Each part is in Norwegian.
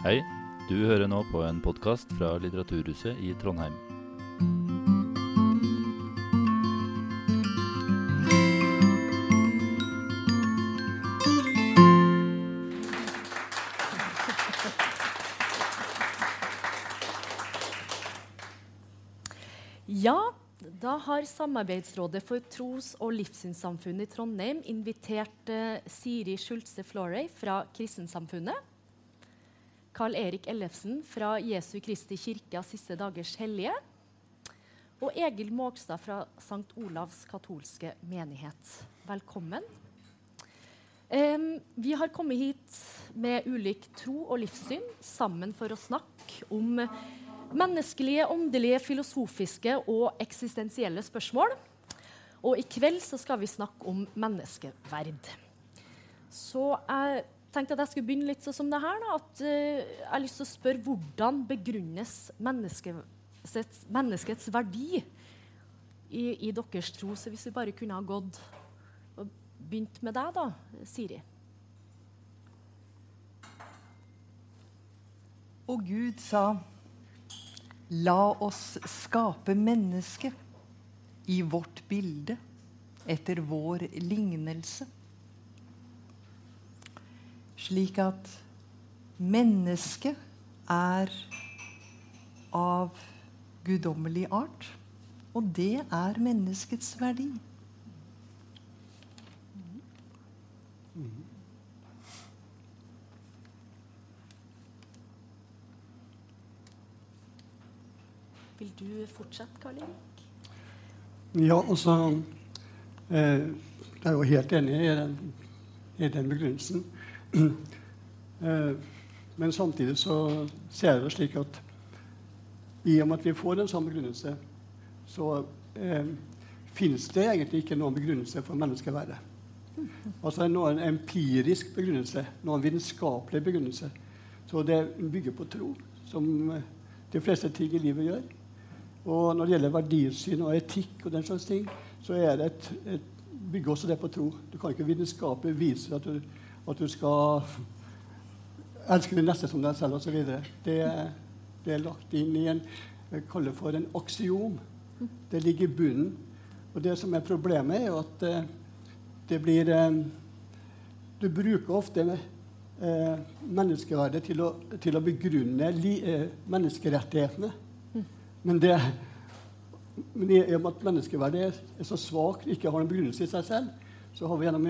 Hei, du hører nå på en podkast fra Litteraturhuset i Trondheim. Ja, da har Samarbeidsrådet for tros- og livssynssamfunnet i Trondheim invitert eh, Siri Schultze Florey fra Kristensamfunnet. Carl Erik Ellefsen fra Jesu Kristi kirke av siste dagers hellige. Og Egil Mågstad fra St. Olavs katolske menighet. Velkommen. Um, vi har kommet hit med ulik tro og livssyn sammen for å snakke om menneskelige, åndelige, filosofiske og eksistensielle spørsmål. Og i kveld så skal vi snakke om menneskeverd. Så jeg tenkte at jeg skulle begynne litt sånn som det her. Da, at eh, Jeg har lyst til å spørre hvordan begrunnes menneskets, menneskets verdi i, i deres tro? Så hvis vi bare kunne ha gått og begynt med deg, da, Siri. Og Gud sa, la oss skape mennesket i vårt bilde, etter vår lignelse. Slik at mennesket er av guddommelig art, og det er menneskets verdi. Vil du fortsette, Karl Erik? Ja, altså eh, Jeg er jo helt enig i den, i den begrunnelsen. eh, men samtidig så ser jeg det slik at i og med at vi får en sånn begrunnelse, så eh, finnes det egentlig ikke noen begrunnelse for menneskeverdet. Altså noen empirisk begrunnelse, noen vitenskapelig begrunnelse. Så det bygger på tro, som eh, de fleste ting i livet gjør. Og når det gjelder verdisyn og etikk, og den slags ting, så er det et, et, bygger også det på tro. Du kan ikke vitenskapelig vise at du, at du skal elske din neste som deg selv osv. Det, det er lagt inn i en jeg kaller for en aksiom. Det ligger i bunnen. Og det som er problemet, er jo at eh, det blir eh, Du bruker ofte eh, menneskeverdet til å, til å begrunne menneskerettighetene. Men det men i og med at menneskeverdet er, er så svakt, ikke har en begrunnelse i seg selv, så har vi gjennom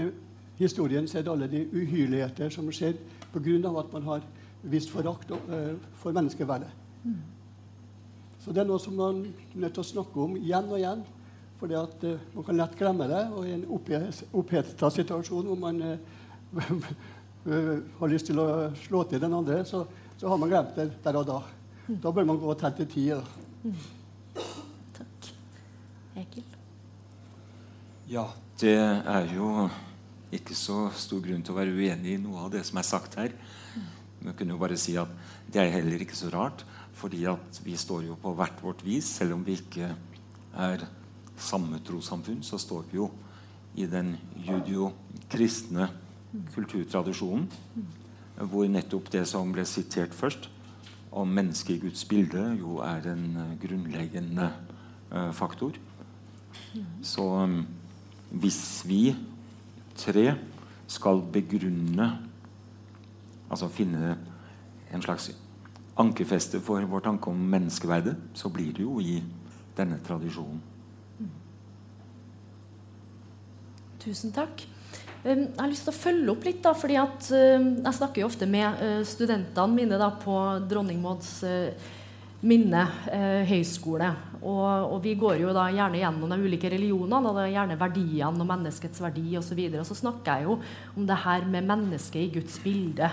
historien sett alle de uhyrligheter som skjer pga. at man har vist forakt uh, for menneskeverdet. Så det er noe som man er nødt til å snakke om igjen og igjen. For uh, man kan lett glemme det. Og i en oppheta situasjon hvor man uh, har lyst til å slå til den andre, så, så, har man glemt det der og da. Da bør man gå og telle til ti. Mm. Takk. Egil? Ja, det er jo ikke så stor grunn til å være uenig i noe av det som er sagt her. Men jeg kunne jo bare si at det er heller ikke så rart, fordi at vi står jo på hvert vårt vis. Selv om vi ikke er samme trossamfunn, så står vi jo i den judio-kristne kulturtradisjonen, hvor nettopp det som ble sitert først, om mennesket i Guds bilde jo er en uh, grunnleggende uh, faktor. Så hvis vi tre skal begrunne Altså finne en slags ankerfeste for vår tanke om menneskeverdet, så blir det jo i denne tradisjonen. Tusen takk. Um, jeg har lyst til å følge opp litt. da, fordi at uh, Jeg snakker jo ofte med uh, studentene mine da, på Dronning Mauds uh, eh, høyskole. Og, og, vi går jo da gjerne gjennom de ulike religionene, og det er gjerne verdiene og menneskets verdi osv. Og, så videre. og så snakker jeg jo om det her med mennesket i Guds bilde.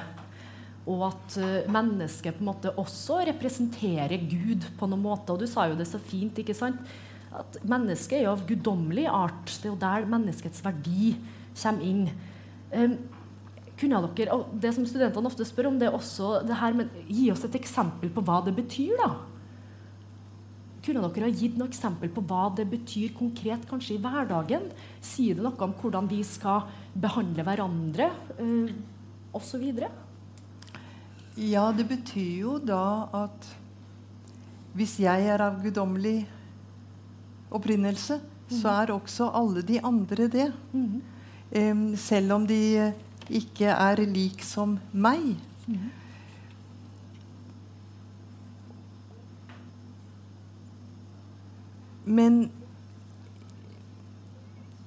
Og at mennesket på en måte også representerer Gud på noen måte. Og du sa jo det så fint. ikke sant? At mennesket er jo av guddommelig art. Det er jo der menneskets verdi kommer inn. Um, kunne dere, og Det som studentene ofte spør om, det er også det her med Gi oss et eksempel på hva det betyr, da. Kunne dere ha gitt noe eksempel på hva det betyr konkret kanskje i hverdagen? Sier det noe om hvordan vi skal behandle hverandre, uh, osv.? Ja, det betyr jo da at hvis jeg er av guddommelig opprinnelse, så er også alle de andre det. Em, selv om de eh, ikke er lik som meg. Men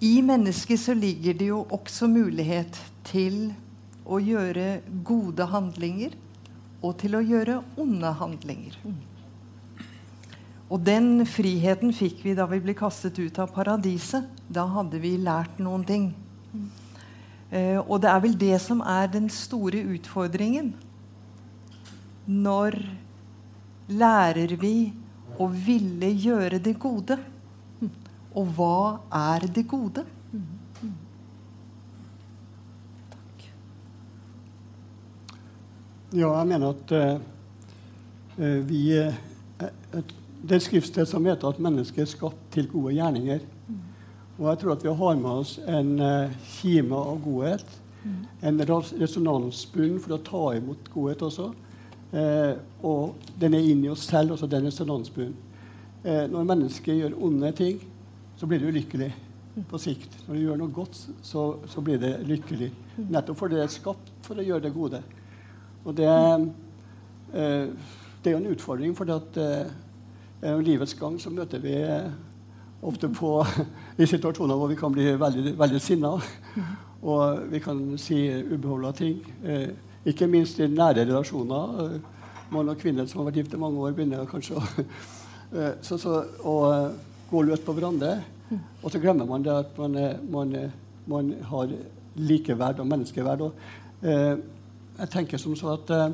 i mennesket så ligger det jo også mulighet til å gjøre gode handlinger og til å gjøre onde handlinger. Og den friheten fikk vi da vi ble kastet ut av paradiset. Da hadde vi lært noen ting. Eh, og det er vel det som er den store utfordringen. Når lærer vi å ville gjøre det gode? Og hva er det gode? Ja, jeg mener at uh, vi uh, et, Det er et skriftsted som heter at mennesket er skapt til gode gjerninger. Og jeg tror at vi har med oss en eh, kime av godhet. En ras- resonansbunn for å ta imot godhet også. Eh, og den er inni oss selv, også den resonansbunnen. Eh, når mennesket gjør onde ting, så blir det ulykkelig på sikt. Når du gjør noe godt, så, så blir det lykkelig. Nettopp fordi det er skapt for å gjøre det gode. Og det, eh, det er jo en utfordring, for at eh, i livets gang så møter vi eh, ofte på i situasjoner hvor vi kan bli veldig, veldig sinna. Og vi kan si ubeholda ting. Eh, ikke minst i nære relasjoner. Eh, mann og kvinne som har vært gift i mange år, begynner kanskje å, eh, så, så, å eh, gå løs på hverandre. Og så glemmer man det at man, man, man har likeverd og menneskeverd. Og, eh, jeg tenker som så at eh,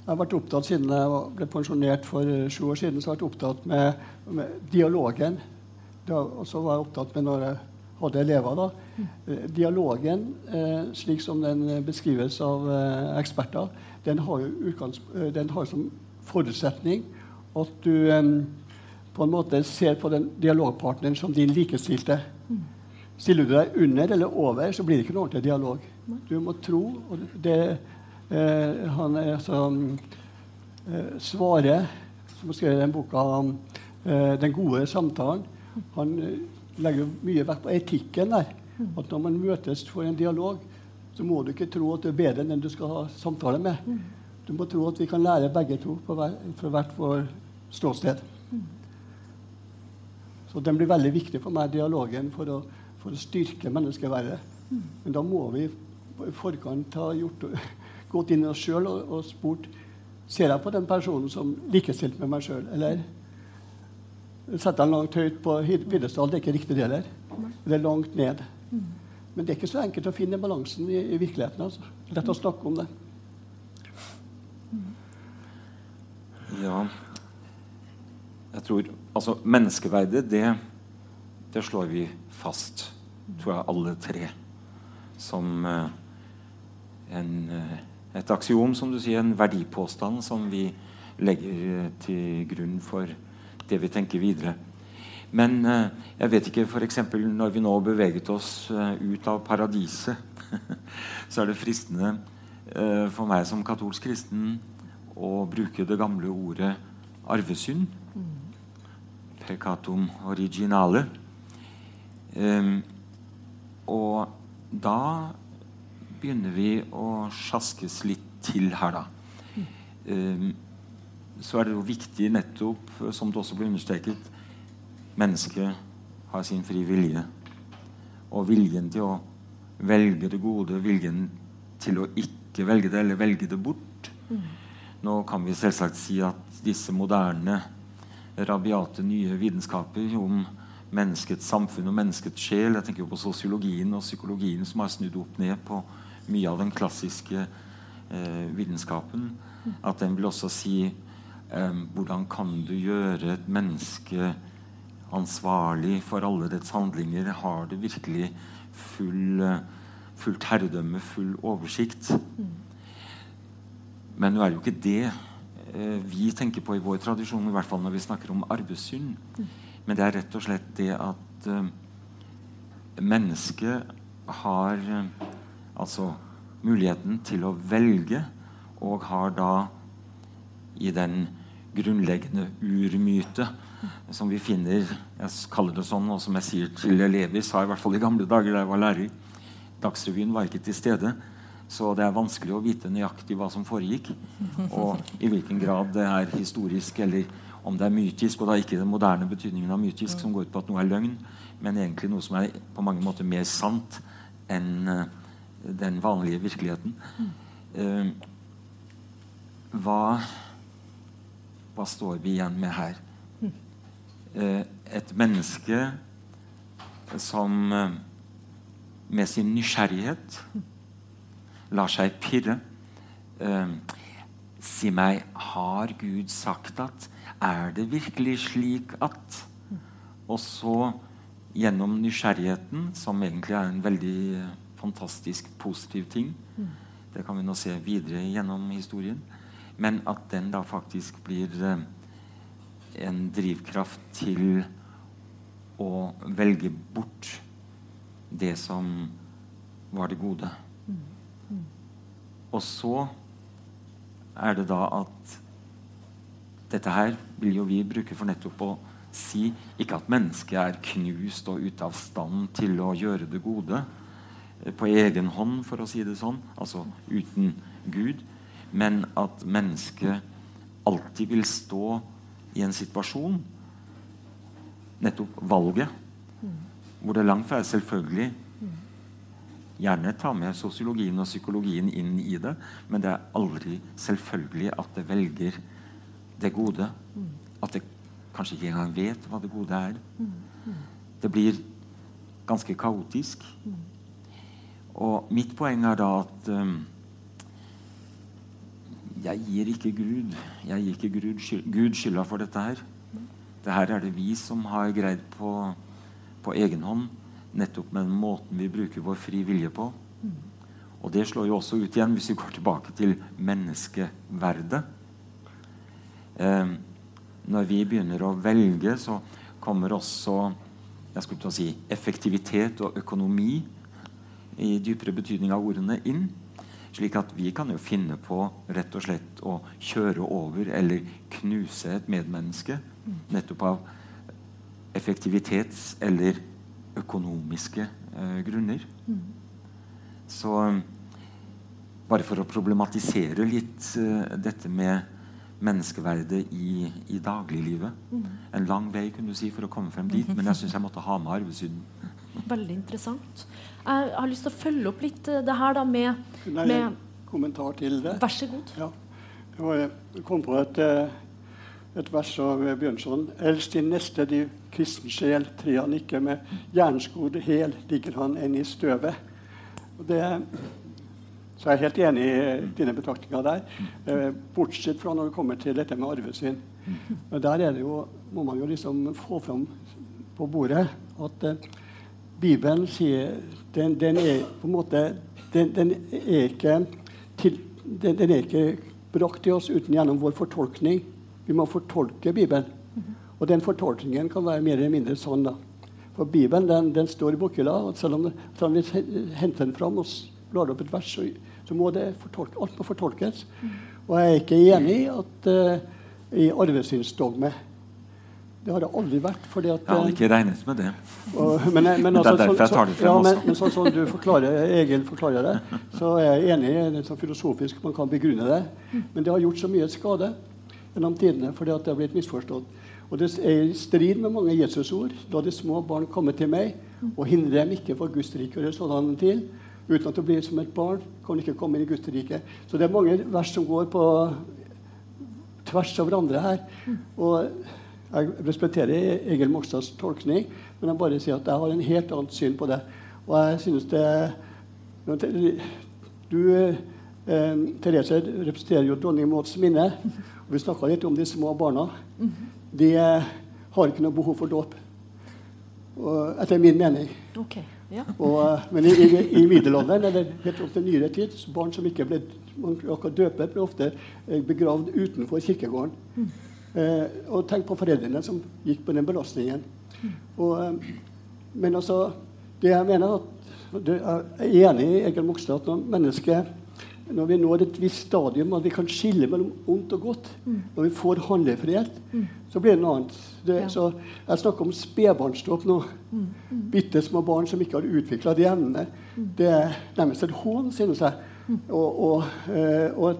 jeg har vært opptatt siden jeg ble pensjonert for sju år siden, så har jeg vært opptatt med, med dialogen. Og så var jeg opptatt med når jeg hadde elever. da. Eh, Dialogen, eh, slik som den eh, beskrives av eksperter, den har den har som forutsetning at du på en måte ser på den dialogpartneren som din likestilte. Stiller du deg under eller over, så blir det ikke noe ordentlig dialog. Du må tro. og det eh, Han altså eh, svarer, som har skrevet den boka om eh, 'Den gode samtalen', han eh, legger mye vekt på etikken der. At når man møtes for en dialog, så må du ikke tro at du er bedre enn den du skal ha samtale med. Du må tro at vi kan lære begge to på hver, fra hvert vår ståsted. Så den blir veldig viktig for meg, dialogen, for å, for å styrke menneskeverdet. Men da må vi i forkant ha gjort, gått inn i oss sjøl og, og spurt Ser jeg på den personen som likestilt med meg sjøl, eller setter den langt høyt på pidestall? Det er ikke riktig, det heller. Det er langt ned. Men det er ikke så enkelt å finne balansen i, i virkeligheten. Altså. Lett å snakke om det. Ja Jeg tror Altså, menneskeverdet, det, det slår vi fast, tror jeg, alle tre. Som eh, en, eh, et aksiom, som du sier, en verdipåstand som vi legger til grunn for det vi tenker videre. Men eh, jeg vet ikke, f.eks. når vi nå beveget oss eh, ut av paradiset, så er det fristende eh, for meg som katolsk kristen å bruke det gamle ordet arvesynd. Peccatum originale. Em, og da begynner vi å sjaskes litt til her, da. Så er det jo viktig nettopp, som det også ble understreket, mennesket har sin fri vilje. Og viljen til å velge det gode, viljen til å ikke velge det, eller velge det bort. Nå kan vi selvsagt si at disse moderne, rabiate, nye vitenskaper om menneskets samfunn og menneskets sjel Jeg tenker jo på sosiologien og psykologien som har snudd opp ned på mye av den klassiske eh, vitenskapen. At den vil også si eh, hvordan kan du gjøre et menneske ansvarlig for alle dets handlinger? Har det virkelig full, fullt herredømme, full oversikt? Men nå er det jo ikke det eh, vi tenker på i vår tradisjon, i hvert fall når vi snakker om arvesynd. Men det er rett og slett det at eh, mennesket har altså muligheten til å velge, og har da i den grunnleggende urmyte som vi finner Jeg kaller det sånn, og som jeg sier til elever, sa i hvert fall i gamle dager da jeg var lærer. Dagsrevyen var ikke til stede, så det er vanskelig å vite nøyaktig hva som foregikk. Og i hvilken grad det er historisk, eller om det er mytisk. Og da ikke den moderne betydningen av mytisk, som går ut på at noe er løgn, men egentlig noe som er på mange måter mer sant enn uh, den vanlige virkeligheten. Uh, hva, hva står vi igjen med her? Uh, et menneske som med sin nysgjerrighet lar seg pirre. si meg, har Gud sagt at Er det virkelig slik at Og så gjennom nysgjerrigheten, som egentlig er en veldig fantastisk positiv ting. Det kan vi nå se videre gjennom historien. Men at den da faktisk blir eh, en drivkraft til å velge bort det som var det gode. Og så er det da at dette her vil jo vi bruke for nettopp å si ikke at mennesket er knust og ute av stand til å gjøre det gode eh, på egen hånd, for å si det sånn, altså uten Gud, men at mennesket alltid vil stå i en situasjon, nettopp valget, hvor det langt fra er selvfølgelig Gjerne ta med sosiologien og psykologien inn i det, men det er aldri selvfølgelig at det velger det gode. At det kanskje ikke engang vet hva det gode er. Det blir ganske kaotisk. Og mitt poeng er da at um, jeg gir ikke Gud Jeg gir ikke Gud, skyld, Gud skylda for dette her. Det her er det vi som har greid på, på egen hånd nettopp med den måten vi bruker vår fri vilje på. Og det slår jo også ut igjen hvis vi går tilbake til menneskeverdet. Eh, når vi begynner å velge, så kommer også jeg skulle til å si, effektivitet og økonomi i dypere betydning av ordene inn. Slik at vi kan jo finne på rett og slett å kjøre over eller knuse et medmenneske nettopp av effektivitets- eller økonomiske eh, grunner. Så bare for å problematisere litt uh, dette med menneskeverdet i, i dagliglivet. Mm. En lang vei kunne du si for å komme frem dit, men jeg syns jeg måtte ha med arvesynden. Veldig interessant. Jeg har lyst til å følge opp litt eh, det her da med, Nei, med Kommentar til det. Vær så god. Ja. Jeg kom på et, et vers av Bjørnson. Elsk din neste, de kristen sjel, tre han ikke med jernskodd hæl, ligger han enn i støvet. Og det, så jeg er helt enig i dine betraktninger der. Eh, bortsett fra når det kommer til dette med arvesyn. Men der er det jo, må man jo liksom få fram på bordet at eh, Bibelen sier den, den, er på en måte Den, den er ikke til, den, den, er ikke brakt til oss uten gjennom vår fortolkning. Vi må fortolke Bibelen. Og den fortolkningen kan være mer eller mindre sånn. da. For Bibelen den, den står i bokhylla, og selv om, vi henter den fram og blar opp et vers, så, så må det fortolke, alt må fortolkes. Og jeg er ikke enig i at uh, i arvesynsdogme det har det aldri vært. Fordi at, jeg hadde ikke regnet med det. Og, men, men, altså, det er derfor jeg tar det frem ja, men, men sånn som du forklarer, Egil forklarer det, så er jeg enig i det sånn filosofisk man kan begrunne det. Men det har gjort så mye skade gjennom tidene fordi at det har blitt misforstått. Og det er i strid med mange Jesusord. Da de små barn kommer til meg, og hindrer dem ikke for Guds rike å gjøre sånn til. Uten at du blir som et barn, kan du ikke komme inn i Guds rike. Så det er mange vers som går på tvers av hverandre her. Og jeg respekterer Egil Mokstads tolkning, men jeg bare sier at jeg har en helt annet syn på det. Og jeg synes det Du, eh, Therese, representerer jo dronning Mauds minne. Og vi snakka litt om de små barna de har ikke noe behov for dåp. Etter min mening. Okay, ja. og, men i, i, i middelalderen eller helt opp til nyere tid barn som ikke ble man døpe, ble ofte eh, begravd utenfor kirkegården. Mm. Eh, og tenk på foreldrene som gikk på den belastningen. Mm. Og, eh, men altså, det jeg mener at Jeg er enig i Egil Mogstad at når mennesket når vi når et visst stadium at vi kan skille mellom ondt og godt, når vi får handlefrihet, så blir det noe annet. Det, Ja. så jeg snakker om spedbarnsdåp nå. Bitte små barn som ikke har utvikla de evnene. Det er nærmest et hån, synes jeg. Og, og, og, og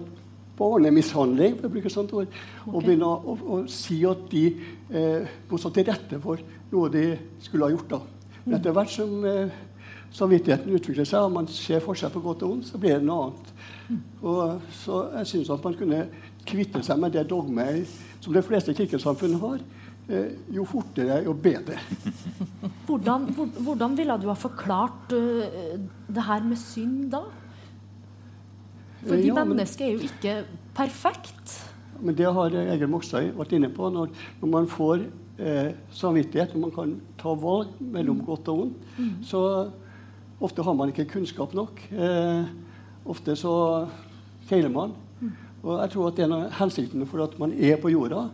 et barnemishandling, for å bruke et sånt ord. okay. og begynne å, å, si at de eh, må stå til rette for noe de skulle ha gjort. da. Men etter hvert som eh, samvittigheten utvikler seg, og man ser forskjell på godt og ondt, så blir det noe annet. Og så jeg synes at man kunne kvitte seg med det dogmet som de fleste kirkesamfunn har. Eh, jo fortere, jo bedre. Hvordan, hvor, hvordan ville du ha forklart uh, det her med synd da? Fordi Ja, mennesket er jo ikke perfekt. Men det har Egil Moxøy vært inne på. Når, når man får eh, samvittighet, når man kan ta valg mellom godt og ondt, så ofte har man ikke kunnskap nok. Eh, ofte så feiler man. Og jeg tror at en av hensiktene for at man er på jorda,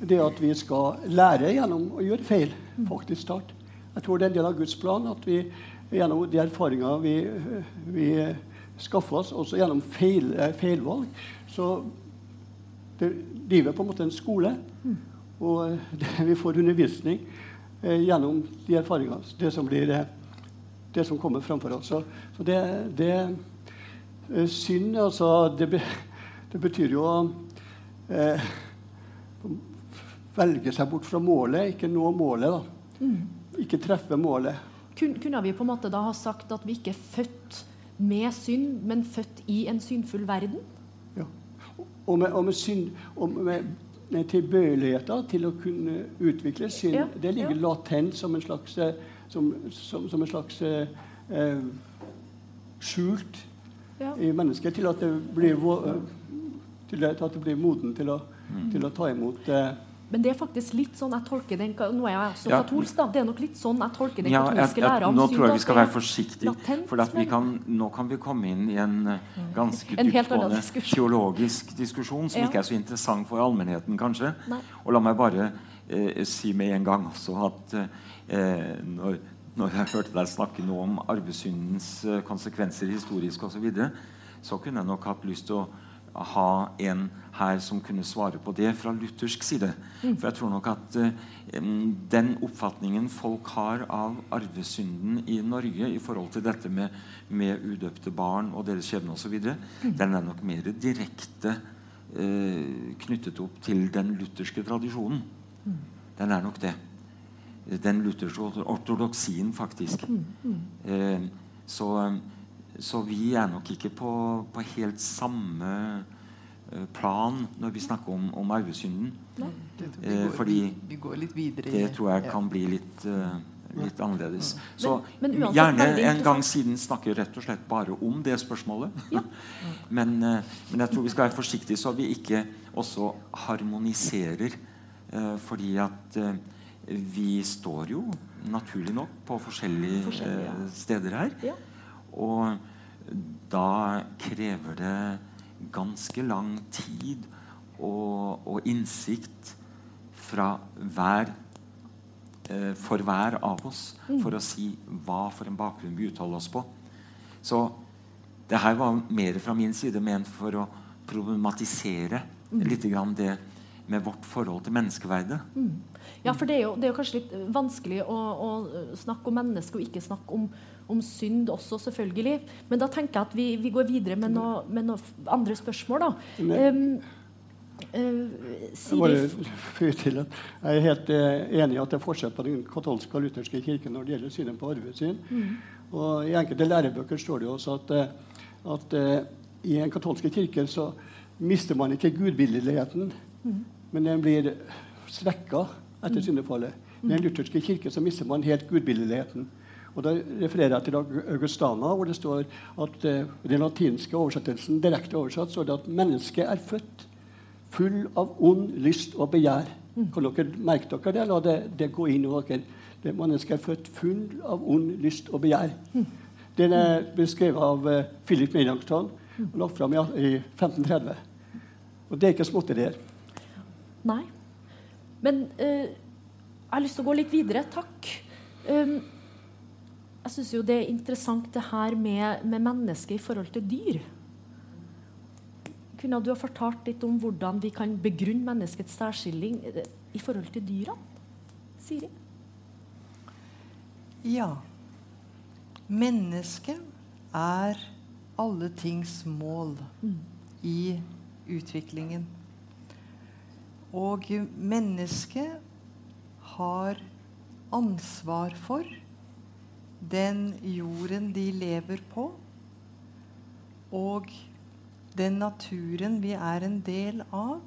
det er at vi skal lære gjennom å gjøre feil. faktisk start. Jeg tror det er en del av Guds plan at vi gjennom de erfaringer vi, vi skaffer oss, også gjennom feil, eh, feilvalg, så det, livet er på en måte en skole. Og det, vi får undervisning eh, gjennom de erfaringene. Det som, blir, eh, det som kommer framfor oss. Så, så det, det eh, Synd, altså det, det betyr jo å eh, velge seg bort fra målet, ikke nå målet. da. Ikke treffe målet. Kun, kunne vi på en måte da ha sagt at vi ikke er født med synd, men født i en syndfull verden? Ja. Og med, og med, synd, og med, med tilbøyeligheter til å kunne utvikle synd. Ja, Det ligger ja. latent som en slags, eh, som, som, som en slags eh, eh, skjult Ja. i mennesket til at det blir, eh, til at det blir moden til å, Mm. til å ta imot eh, Men det er faktisk litt sånn jeg tolker den Nå er jeg også Ja. katolsk, da. Det er nok litt sånn jeg tolker den Ja, katolske læra om nå tror jeg vi skal være forsiktige. latent, For at vi kan, nå kan vi komme inn i en eh, ganske En dyptgående diskusjon. teologisk diskusjon som Ja. ikke er så interessant for allmennheten, kanskje. Nei. Og la meg bare eh, si med en gang også at eh, når, når jeg hørte deg snakke nå om arvesyndens eh, konsekvenser historisk osv., så, videre, så kunne jeg nok hatt lyst til å ha en her som kunne svare på det fra luthersk side. For jeg tror nok at eh, den oppfatningen folk har av arvesynden i Norge i forhold til dette med, med udøpte barn og deres skjebne osv., den er nok mer direkte eh, knyttet opp til den lutherske tradisjonen. Den er nok det. Den lutherske orto- ortodoksien, faktisk. Eh, så, så vi er nok ikke på, på helt samme plan når vi snakker om, om arvesynden. Det, vi, Eh, går, fordi vi, går litt videre Det tror jeg kan bli litt, eh, litt annerledes. Så men uansett gjerne en gang siden snakke rett og slett bare om det spørsmålet. Ja. men, eh, men jeg tror vi skal være forsiktige så vi ikke også harmoniserer. eh, fordi at eh, vi står jo naturlig nok på forskjellige Forskjellige, ja. eh, steder her. Ja. Og da krever det ganske lang tid og, og innsikt fra hver eh, for hver av oss for å si hva for en bakgrunn vi uttaler oss på. Så det her var mer fra min side ment for å problematisere litt grann det med vårt forhold til menneskeverdet. Ja, for det er, jo, det er jo kanskje litt vanskelig å, å snakke om mennesket og ikke snakke om, om synd også, selvfølgelig. Men da tenker jeg at vi, vi går videre med noe, med noe andre spørsmål, da. Men- Jeg Siri jeg er helt eh, enig i at det er forskjell på den katolske og lutherske kirken når det gjelder synet på arvesyn. Og I enkelte lærebøker står det jo også at, eh, at i en katolske kirke så mister man ikke gudbilligheten, men den blir svekka etter syndefallet. I den lutherske kirke så mister man helt gudbilligheten. Og Da refererer jeg til Augustana, hvor det står at eh, den latinske oversettelsen direkte oversatt står det at mennesket er født full av ond lyst og begjær. Kan dere merke dere det? La det, det gå inn i dere. Det mennesket er født full av ond lyst og begjær. Den er beskrevet av uh, Philip Melanchthon og lagt fram i, i 1530. Og det er ikke småtterier. Nei. Men eh, jeg har lyst til å gå litt videre. Takk. Um, jeg syns jo det er interessant det her med, med mennesket i forhold til dyr. Kunne du ha fortalt litt om hvordan vi kan begrunne menneskets særskilling eh, i forhold til dyra? Siri? Ja. Mennesket er alle tings mål i utviklingen. Og mennesket har ansvar for den jorden de lever på, og den naturen vi er en del av.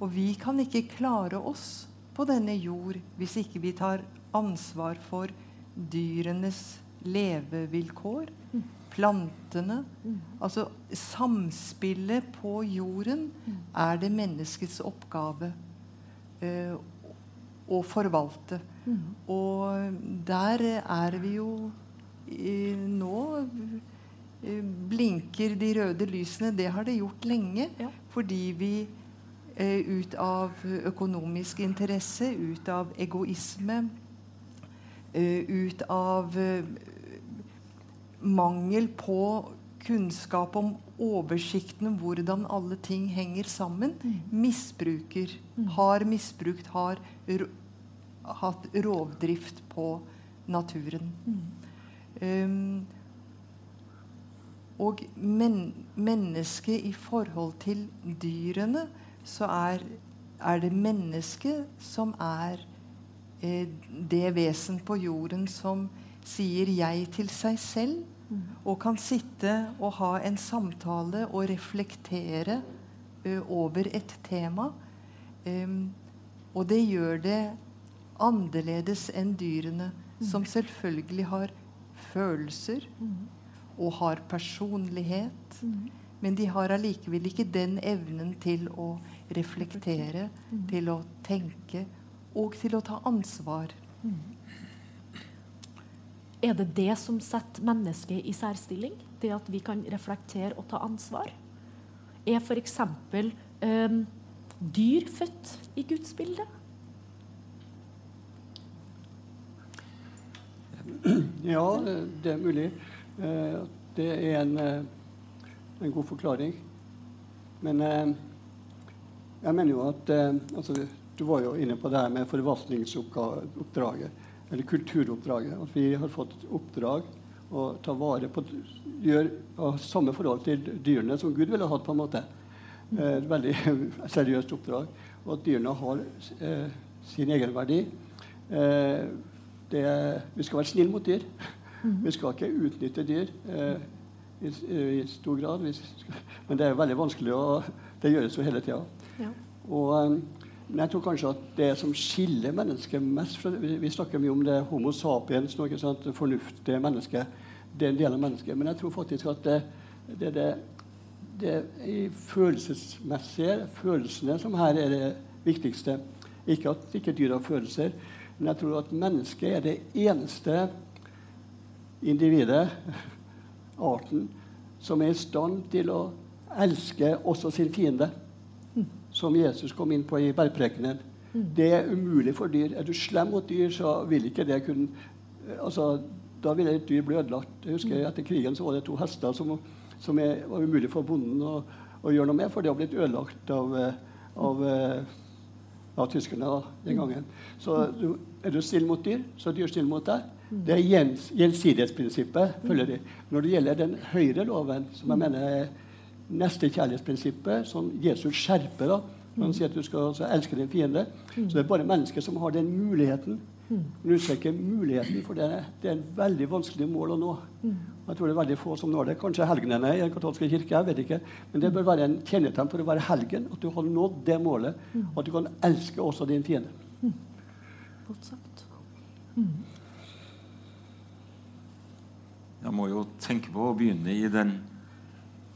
Og vi kan ikke klare oss på denne jord hvis ikke vi tar ansvar for dyrenes levevilkår, plantene. Altså samspillet på jorden er det menneskets oppgave eh, å forvalte. Og der er vi jo i, nå eh, blinker de røde lysene. Det har det gjort lenge. Ja. Fordi vi eh, ut av økonomisk interesse, ut av egoisme, eh, ut av mangel på kunnskap om oversikten om hvordan alle ting henger sammen, misbruker, har misbrukt, har hatt rovdrift på naturen. Um, og men, mennesket i forhold til dyrene, så er, er det mennesket som er eh, det vesen på jorden som sier 'jeg' til seg selv, og kan sitte og ha en samtale og reflektere ø, over et tema. Um, og det gjør det annerledes enn dyrene, som selvfølgelig har følelser og har personlighet. Men de har allikevel ikke den evnen til å reflektere, til å tenke og til å ta ansvar. Er det det som setter mennesket i særstilling? Det at vi kan reflektere og ta ansvar? Er f.eks. Um, dyr født i Guds bilde? Ja, det- er mulig. Eh, Det er en, eh, en god forklaring. Men eh, jeg mener jo at altså, Du var jo inne på det her med forvaltningsoppdraget, eller kulturoppdraget. At vi har fått oppdrag å ta vare på gjør, samme forhold til dyrene som Gud ville hatt, på en måte. Et veldig seriøst oppdrag. Og at dyrene har eh, sin egenverdi. Eh, det, vi skal være snille mot dyr. Vi skal ikke utnytte dyr eh, i, i stor grad. Vi skal, men det er veldig vanskelig, og det gjøres jo hele tida. Ja. Og, eh, men jeg tror kanskje at det som skiller mennesket mest fra, vi, vi snakker mye om det homo sapiens, noe sånt, fornuftige mennesket. Det er en del av mennesket. Men jeg tror faktisk at det, det, det, det i følelsesmessige følelsene som her er det viktigste. Ikke at ikke dyr har følelser, men jeg tror at mennesket er det eneste individet, arten, som er i stand til å elske også sin fiende. Som Jesus kom inn på i bergprekenen. Det er umulig for dyr. Er du slem mot dyr, så vil ikke det kunne altså, Da vil et dyr bli ødelagt. Jeg husker Etter krigen så var det to hester som, som er, var umulig for bonden å, å gjøre noe med, for de har blitt ødelagt av, av, av, eh, av tyskerne da, den gangen. Så du, er du snill mot dyr, så er dyr snill mot deg. Det er gjens, gjensidighetsprinsippet. følger de. Når det gjelder den høyere loven, som jeg mener er nestekjærlighetsprinsippet, som Jesus skjerper da, når han sier at du skal elske din fiende, så det er bare mennesker som har den muligheten. Men du muligheten, for det er, det er en veldig vanskelig mål å nå. Jeg tror det er veldig få som når det. Kanskje helgenene i den katolske kirke. jeg vet ikke. Men det bør være en kjennetegn for å være helgen, at du har nådd det målet. At du kan elske også din fiende. Godt sagt. Jeg må jo tenke på å begynne i den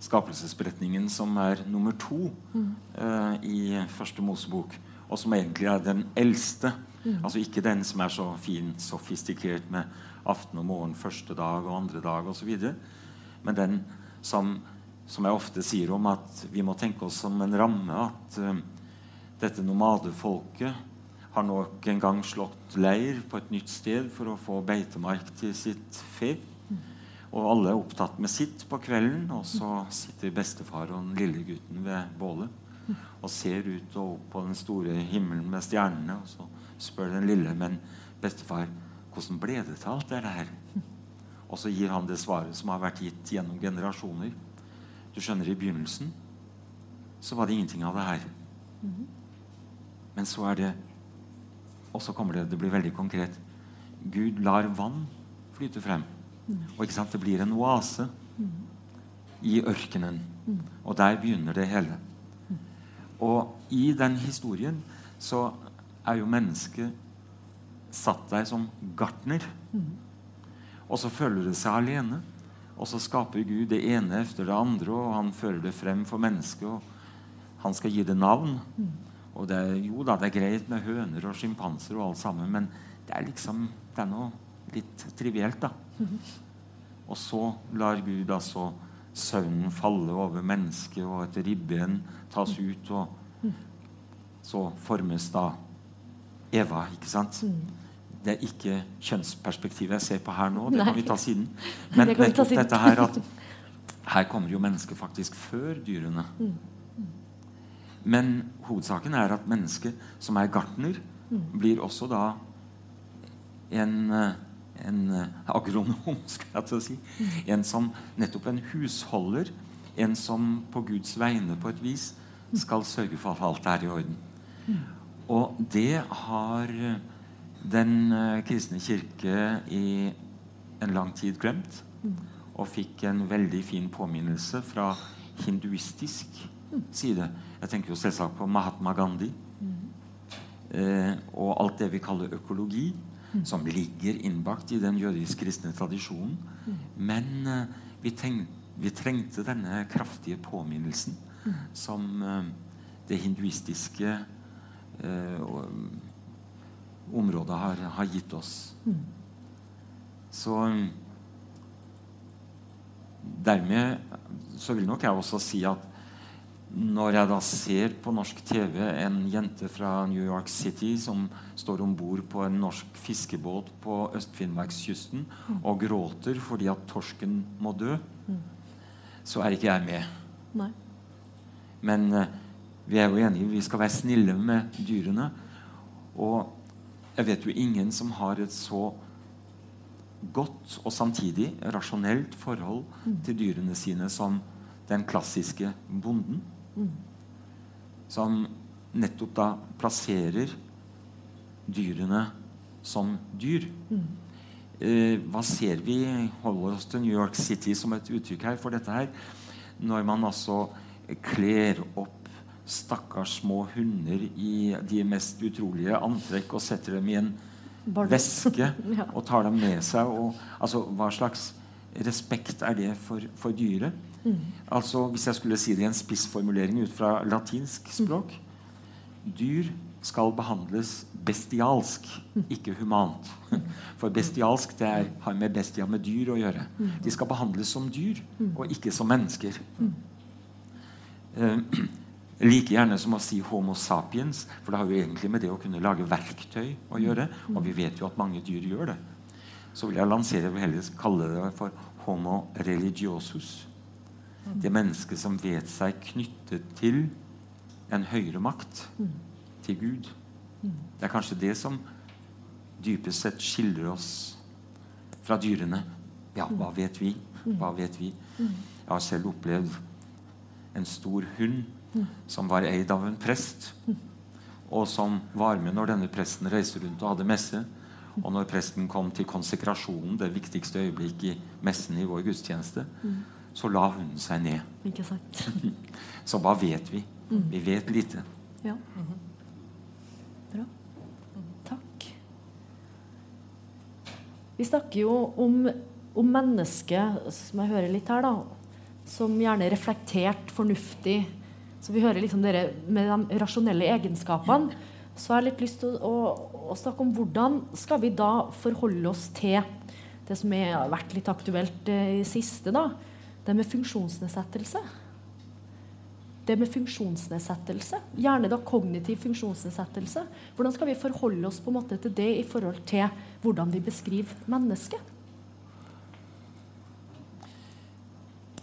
skapelsesberetningen som er nummer to eh, i første Mosebok, og som egentlig er den eldste. Altså ikke den som er så fin, sofistikert med aften og morgen, første dag og andre dag osv., men den som, som jeg ofte sier om at vi må tenke oss som en ramme at uh, dette nomadefolket har nok en gang slått leir på et nytt sted for å få beitemark til sitt fe. Og alle er opptatt med sitt på kvelden, og så sitter bestefar og den lille gutten ved bålet og ser ut og opp på den store himmelen med stjernene. Og så spør den lille, men bestefar, hvordan ble det til alt det her? Og så gir han det svaret som har vært gitt gjennom generasjoner. Du skjønner, i begynnelsen så var det ingenting av det her. Men så er det Og så kommer det Det blir veldig konkret. Gud lar vann flyte frem. Og ikke sant, det blir en oase i ørkenen. Og der begynner det hele. Og i den historien så er jo mennesket satt der som gartner. Og så føler det seg alene. Og så skaper Gud det ene efter det andre, og han fører det frem for mennesket. og Han skal gi det navn. Og det jo da, det er greit med høner og sjimpanser og alt sammen, men det er liksom det er noe litt trivielt, da. Og så lar Gud altså søvnen falle over mennesket, og et ribben tas ut, og så formes da Eva, ikke sant? Det er ikke kjønnsperspektivet jeg ser på her nå. Det Nei. kan vi ta siden. Men Det nettopp dette her at her kommer jo mennesket faktisk før dyrene. Men hovedsaken er at mennesket som er gartner, blir også da en, en agronom, skal jeg til å si. En som nettopp en husholder. En som på Guds vegne på et vis skal sørge for at alt er i orden. Og det har den eh, kristne kirke i en lang tid glemt. Og fikk en veldig fin påminnelse fra hinduistisk side. Jeg tenker jo selvsagt på Mahatma Gandhi. Eh, og alt det vi kaller økologi, som ligger innbakt i den jødisk-kristne tradisjonen. Men eh, vi, tenk, vi trengte denne kraftige påminnelsen som eh, det hinduistiske eh, området har, har gitt oss. Så dermed så vil nok jeg også si at når jeg da ser på norsk TV en jente fra New York City som står om bord på en norsk fiskebåt på Øst-Finnmarkskysten og gråter fordi at torsken må dø, så er ikke jeg med. Nei. Men eh, vi er jo enige, vi skal være snille med dyrene. Og jeg vet jo ingen som har et så godt og samtidig rasjonelt forhold til dyrene sine som den klassiske bonden. Som nettopp da plasserer dyrene som dyr. Eh, hva ser vi? Holder oss til New York City som et uttrykk her for dette her. Når man altså kler opp stakkars små hunder i de mest utrolige antrekk og setter dem i en Barn- veske Ja. og tar dem med seg. Og, altså, hva slags respekt er det for, for dyret? Altså, Hvis jeg skulle si det i en spissformulering ut fra latinsk språk Dyr skal behandles bestialsk, ikke humant. For bestialsk det er, har med bestia med dyr å gjøre. De skal behandles som dyr, og ikke som mennesker. Eh, like gjerne som å si Homo sapiens, for det har jo egentlig med det å kunne lage verktøy å gjøre. Og vi vet jo at mange dyr gjør det. Så vil jeg lansere vil heller kalle det for Homo religiosus. Det mennesket som vet seg knyttet til en høyere makt, til Gud. Det er kanskje det som dypest sett skiller oss fra dyrene. Ja, hva vet vi? Hva vet vi? Jeg har selv opplevd en stor hund som var eid av en prest, og som var med når denne presten reiste rundt og hadde messe. Og når presten kom til konsekrasjonen, det viktigste øyeblikk i messen i vår gudstjeneste, så la hunden seg ned. Ikke sant? Så hva vet vi? Vi vet lite. Ja. Bra. Takk. Vi snakker jo om, om mennesket, som jeg hører litt her, da, som gjerne er reflektert, fornuftig. Så vi hører liksom dere med de rasjonelle egenskapene. Så jeg har litt lyst til å, å, å snakke om hvordan skal vi da forholde oss til det som har vært litt aktuelt eh, i siste, da. Det med funksjonsnedsettelse det med funksjonsnedsettelse, gjerne da kognitiv funksjonsnedsettelse. Hvordan skal vi forholde oss på en måte til det i forhold til hvordan vi beskriver mennesket?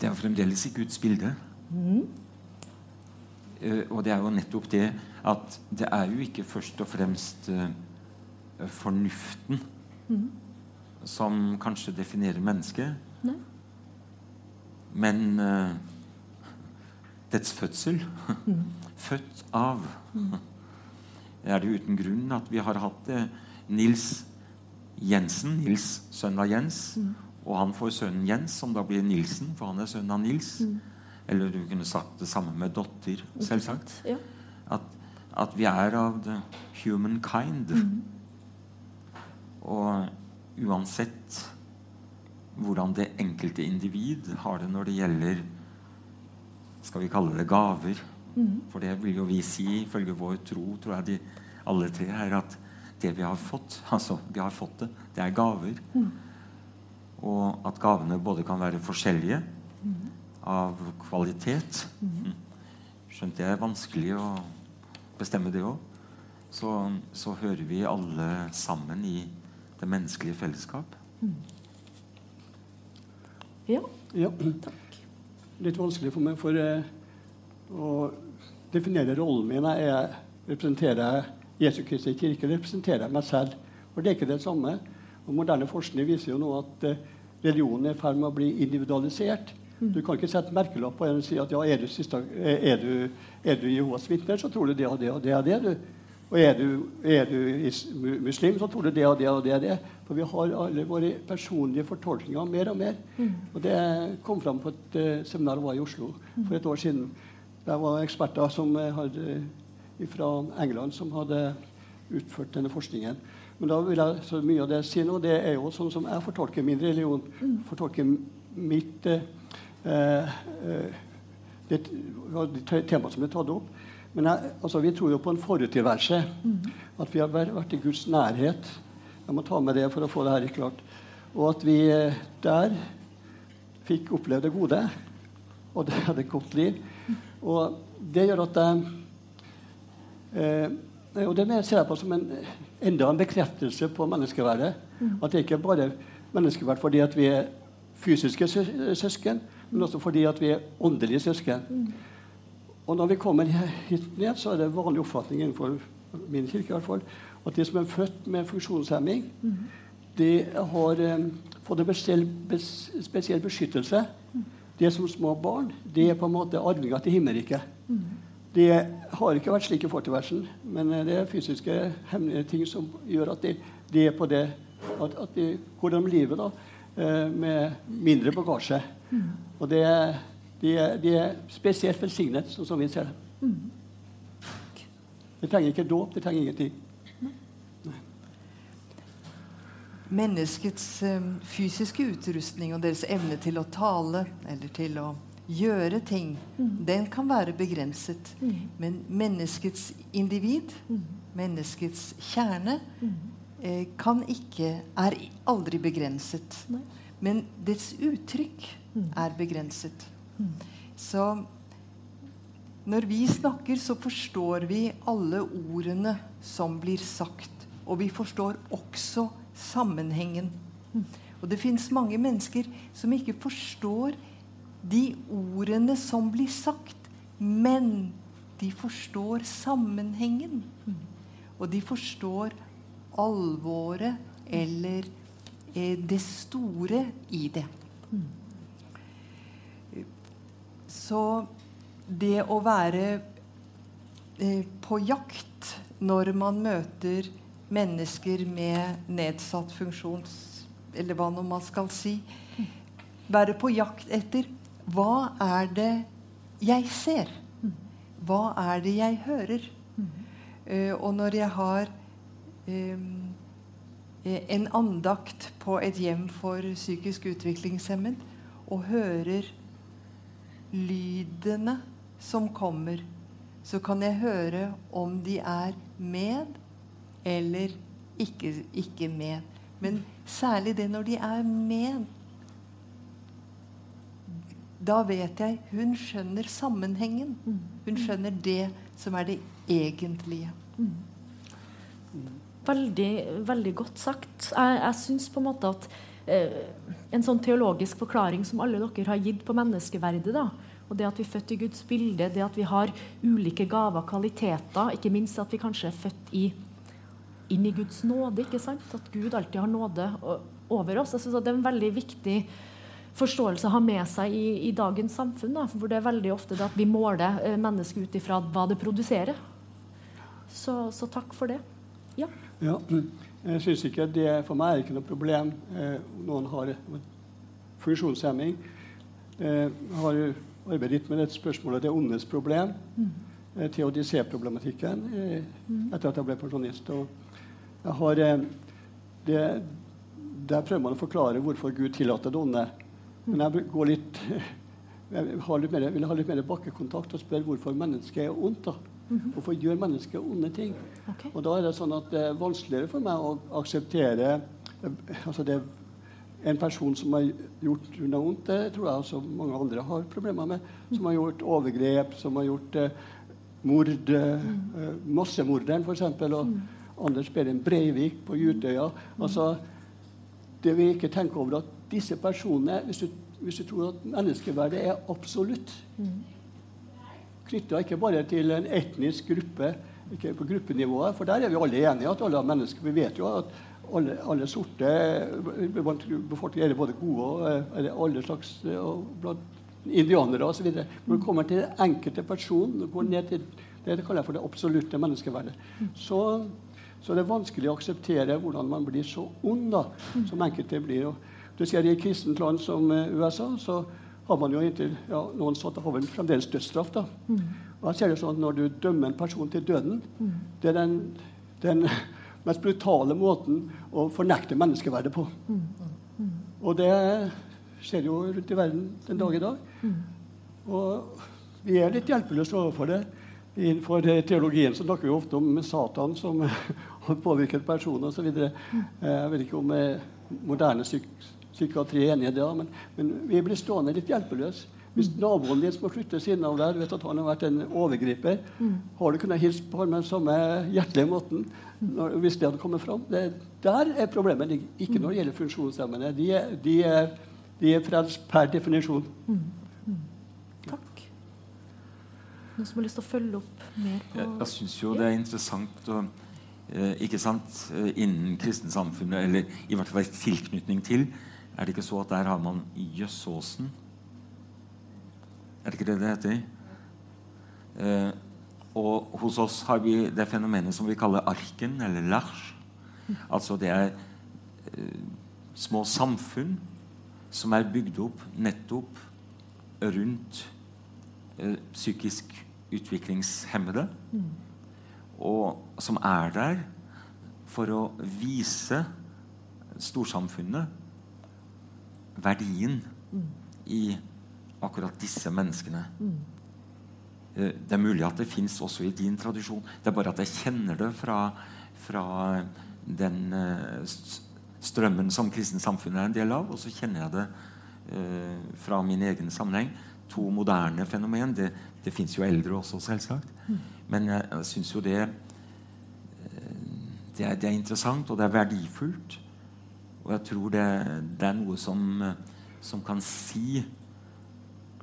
er fremdeles i Guds bilde. Eh, og det er jo nettopp det at det er jo ikke først og fremst uh, fornuften som kanskje definerer mennesket, Nei. Men uh, dets fødsel. Født av. Er det uten grunn at vi har hatt det? Nils Jensen, Nils sønn av Jens, og han får sønnen Jens, som da blir Nilsen, for han er sønnen av Nils. Eller du kunne sagt det samme med dotter, selvsagt. Ja. At, at vi er av the human kind. Og uansett hvordan det enkelte individ har det når det gjelder Skal vi kalle det gaver? For det vil jo vi si, ifølge vår tro, tror jeg de alle tre, er at det vi har fått Altså, vi har fått det. Det er gaver. Og at gavene både kan være forskjellige av kvalitet. Mm. Skjønt det er vanskelig å bestemme det òg. Så, så hører vi alle sammen i det menneskelige fellesskap. Ja. Ja. Litt vanskelig for meg, for eh, å definere rollen min. Jeg representerer Jesu Kristi kirke, representerer jeg meg selv. For det er ikke det samme. Og Moderne forskning viser jo nå at eh, religionen er i ferd med å bli individualisert. Du kan ikke sette merkelapp på en og si at ja, er du, siste, er du, er du Jehovas vitner, så tror du det og det og det og det. du. Og er du, er du muslim, så tror du det og det og det. og det. For vi har alle våre personlige fortolkninger mer og mer. Og det kom fram på et uh, seminar jeg var i Oslo for et år siden. Der var eksperter som eh, hadde, fra England som hadde utført denne forskningen. Men da vil jeg så mye av det si nå, det er jo sånn som jeg fortolker min religion. Fortolker mitt eh, eh, det, det temaet som ble tatt opp. Men altså, vi tror jo på en foruttilværelse. At vi har vært, i Guds nærhet. Jeg må ta med det for å få det her klart. Og at vi eh, der fikk oppleve det gode. Og det hadde et godt liv. Og det gjør at jeg eh, Og det ser jeg på som en, enda en bekreftelse på menneskeverdet. At det ikke bare er menneskeverd fordi at vi er fysiske søsken, men også fordi at vi er åndelige søsken. Og når vi kommer hit ned, så er det vanlig oppfatning innenfor min kirke i hvert fall, at de som er født med funksjonshemming, de har eh, fått en spesiell, bes, spesiell beskyttelse. De er som små barn. De er på en måte arvinger til himmelriket. det har ikke vært slik i fortilværelsen, men eh, det er fysiske hemmelige ting som gjør at de, de er på det at, at de går gjennom livet da, eh, med mindre bagasje. Og det, de, er, de er spesielt velsignet, sånn som vi ser det. De trenger ikke dåp, de trenger ingenting. Menneskets eh, fysiske utrustning og deres evne til å tale eller til å gjøre ting, den kan være begrenset. Men menneskets individ, menneskets kjerne, eh, kan ikke Er aldri begrenset. Men dets uttrykk er begrenset. Så når vi snakker, så forstår vi alle ordene som blir sagt. Og vi forstår også sammenhengen. Og det fins mange mennesker som ikke forstår de ordene som blir sagt, men de forstår sammenhengen. Og de forstår alvoret eller eh, det store i det. Så det å være eh, på jakt når man møter mennesker med nedsatt funksjons... Eller hva nå man skal si. Være på jakt etter hva er det jeg ser? Hva er det jeg hører? Eh, og når jeg har eh, en andakt på et hjem for psykisk utviklingshemmet og hører lydene som kommer, så kan jeg høre om de er med eller ikke, ikke med. Men særlig det når de er med. Da vet jeg hun skjønner sammenhengen. Hun skjønner det som er det egentlige. Veldig, veldig godt sagt. Jeg, jeg syns på en måte at en sånn teologisk forklaring som alle dere har gitt på menneskeverdet. da. Og det at vi er født i Guds bilde, det at vi har ulike gaver, kvaliteter, ikke minst at vi kanskje er født i, inn i Guds nåde. ikke sant? At Gud alltid har nåde over oss. Jeg synes at Det er en veldig viktig forståelse å ha med seg i, i dagens samfunn. Da, for det er veldig ofte at vi måler eh, mennesket ut ifra hva det produserer. Så, så takk for det. Ja. ja jeg synes ikke det for meg er ikke noe problem eh, noen har funksjonshemming. Jeg har arbeidet litt med dette spørsmålet det ondes problem. Mm. Eh, Teodicé-problematikken eh, etter at jeg ble pensjonist. Jeg har, eh, det, der prøver man å forklare hvorfor Gud tillater det onde. Men jeg går litt jeg litt mer, vil ha litt mer bakkekontakt og spørre hvorfor mennesket er ondt. da. Mhm. Hvorfor gjør mennesker onde ting? Okay. Og da er det sånn at det er vanskeligere for meg å akseptere altså det en person som har gjort noe vondt, det tror jeg også mange andre har problemer med. Som har gjort overgrep, som har gjort eh, mord. Eh, mm. Massemorderen, f.eks. Og mm. Anders Behring Breivik på Utøya. Mm. Altså, det vi ikke tenker over, at disse personene Hvis du, hvis du tror at menneskeverdet er absolutt mm knytta ikke bare til en etnisk gruppe ikke på gruppenivået, for der er vi alle enige at alle mennesker Vi vet jo at alle, alle sorte befolkninger er både gode og alle slags og blant indianere osv. Når det kommer til den enkelte person, går ned til det kaller jeg for det absolutte menneskeverdet, så, så det er vanskelig å akseptere hvordan man blir så ond da, som enkelte blir. Og du ser I et kristent land som USA så har man jo inntil ja, noen satt av vel fremdeles dødsstraff. da. Mm. Og jeg ser det sånn at Når du dømmer en person til døden, mm. det er den, den, mest brutale måten å fornekte menneskeverdet på. Mm. mm. Og det skjer jo rundt i verden den dag i dag. Mm. Og vi er litt hjelpeløse overfor det. Innenfor teologien så snakker vi ofte om Satan som har påvirket personer osv. Mm. Jeg vet ikke om moderne syk psykiatri er enig i det, men, men, vi blir stående litt hjelpeløse. Hvis mm. naboen din som har flyttet siden av der, vet at han har vært en overgriper, mm. har du kunnet hilse på ham med den samme hjertelige måten mm. når, hvis det hadde kommet fram? Det, der er problemet ikke når det gjelder funksjonshemmede. De de de er frelst per definisjon. Mm. Mm. Takk. Noen som har lyst til å følge opp mer på Jeg, jeg syns jo det er interessant å eh, ikke sant, eh, innen kristensamfunnet, eller i hvert fall tilknytning til, er det ikke så at der har man Jøssåsen? Er det ikke det det heter? Eh, og hos oss har vi det fenomenet som vi kaller arken, eller lars. Altså det er eh, små samfunn som er bygd opp nettopp rundt eh, psykisk utviklingshemmede. Mm. Og som er der for å vise storsamfunnet verdien mm. i akkurat disse menneskene. Mm. Eh, det er mulig at det fins også i din tradisjon. Det er bare at jeg kjenner det fra, fra den uh, strømmen som kristent samfunn er en del av. Og så kjenner jeg det eh, fra min egen sammenheng. To moderne fenomen. Det, det fins jo eldre også, selvsagt. Mm. Men jeg, jeg syns jo det, det er, det er interessant, og det er verdifullt. Og jeg tror det, det er noe som, som, kan si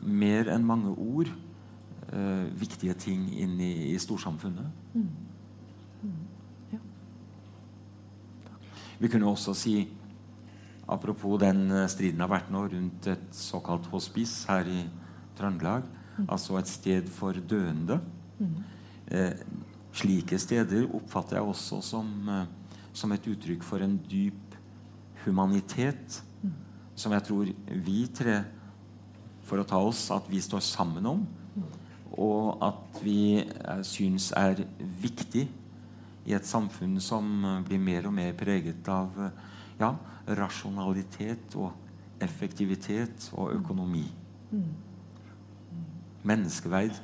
mer enn mange ord eh, viktige ting inn i, i storsamfunnet. Mm. Mm. Ja. Vi kunne også si, apropos den striden har vært nå rundt et såkalt hospice her i Trøndelag, mm. altså et sted for døende. Eh, slike steder oppfatter jeg også som, uh, som et uttrykk for en dyp humanitet som jeg tror vi tre for å ta oss at vi står sammen om, og at vi uh, syns er viktig i et samfunn som uh, blir mer og mer preget av uh, ja, rasjonalitet og effektivitet og økonomi. Menneskeverd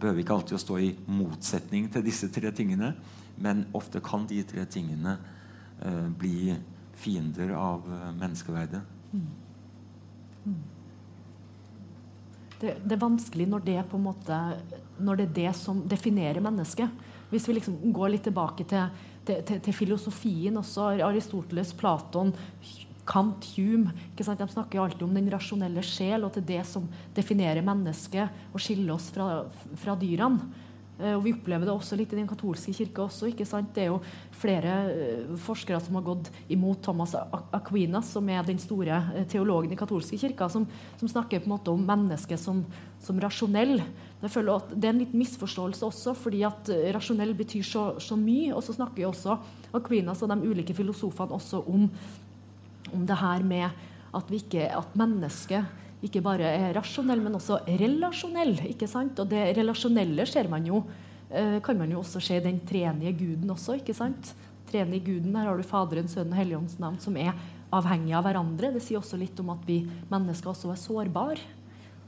behøver ikke alltid å stå i motsetning til disse tre tingene, men ofte kan de tre tingene uh, bli fiender av eh, menneskeverdet. Mm. Mm. Det, det, er vanskelig når det, på en måte, når det er det som definerer mennesket. Hvis vi liksom går litt tilbake til, til, til, til filosofien også, Aristoteles, Platon Kant, Hume? De snakker jo alltid om den rasjonelle sjel og til det som definerer mennesket og skiller oss fra, fra dyrene. Eh, og Vi opplever det også litt i den katolske kirke. også, ikke sant? Det er jo flere uh, forskere som har gått imot Thomas Aquinas, som er den store uh, teologen i katolske kirka, som, som, snakker på en måte om mennesket som, som rasjonell. Jeg føler at Det er en liten misforståelse også, fordi at rasjonell betyr så, så, mye. Og så snakker jo også Aquinas og de ulike filosofene også om, om det her med at, at mennesket ikke bare er rasjonell, men også relasjonell. ikke sant? Og det relasjonelle ser man jo, eh, kan man jo også se i den trenige guden også. ikke sant? Trenige guden, Her har du Faderen, Sønnen og Helligåndens navn, som er avhengige av hverandre. Det sier også litt om at vi mennesker også er sårbare.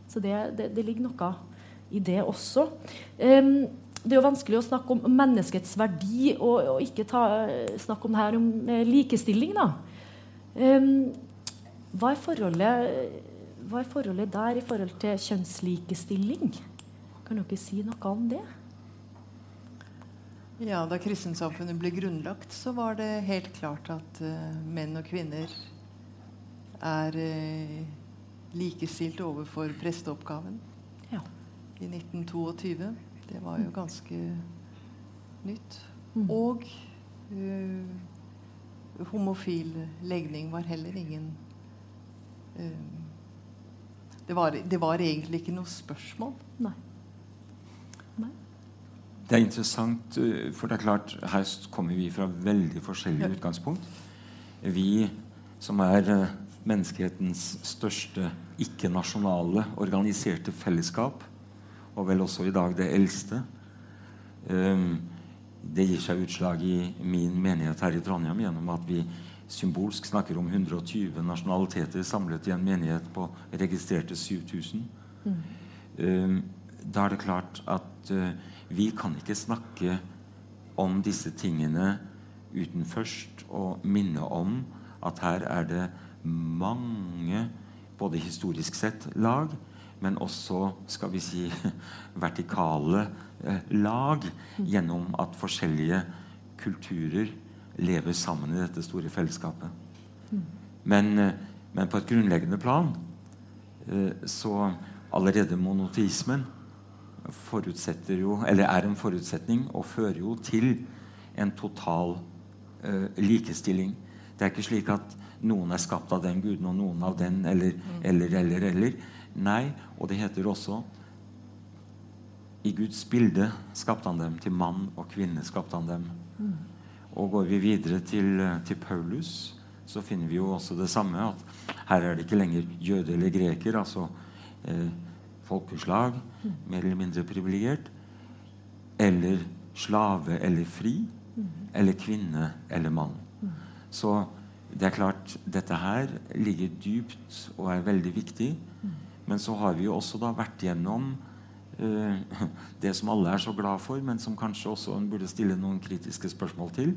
Så det, det, det ligger noe i det også. Um, det er jo vanskelig å snakke om menneskets verdi og, og ikke ta, snakke om det her om eh, likestilling. da. Um, hva er forholdet hva er forholdet der i forhold til kjønnslikestilling? Kan dere si noe om det? Ja, Da kristensamfunnet ble grunnlagt, så var det helt klart at uh, menn og kvinner er uh, likestilt overfor presteoppgaven ja. i 1922. Det var jo ganske nytt. Mm. Og uh, homofil legning var heller ingen det var, det var, egentlig ikke noe spørsmål. Nei. Nei. Det er interessant, eh, for det er klart, her kommer vi fra veldig forskjellige ja. utgangspunkt. Vi som er eh, menneskehetens største ikke-nasjonale organiserte fellesskap, og vel også i dag det eldste, um, det gir seg utslag i min menighet her i Trondheim gjennom at vi symbolsk snakker om 120 nasjonaliteter samlet i en menighet på registrerte 7000. Mm. Uh, da er det klart at uh, vi kan ikke snakke om disse tingene uten først å minne om at her er det mange, både historisk sett, lag, men også skal vi si, vertikale eh, lag mm. gjennom at forskjellige kulturer lever sammen i dette store fellesskapet. Mm. Men, eh, men, på et grunnleggende plan eh, så allerede monoteismen forutsetter jo, eller er en forutsetning og fører jo til en total uh, likestilling. Det er ikke slik at noen er skapt av den guden og noen av den, eller, mm. eller, eller, eller. Nei, og det heter også I Guds bilde skapte han dem. Til mann og kvinne skapte han dem. Mm. Og går vi videre til, til, Paulus, så finner vi jo også det samme. At her er det ikke lenger jøde eller greker, altså eh, folkeslag, mer eller mindre privilegert, eller slave eller fri, eller kvinne eller mann. Så det er klart, dette her ligger dypt og er veldig viktig. Men så har vi jo også da vært gjennom Eh, det som alle er så glad for, men som kanskje også en burde stille noen kritiske spørsmål til.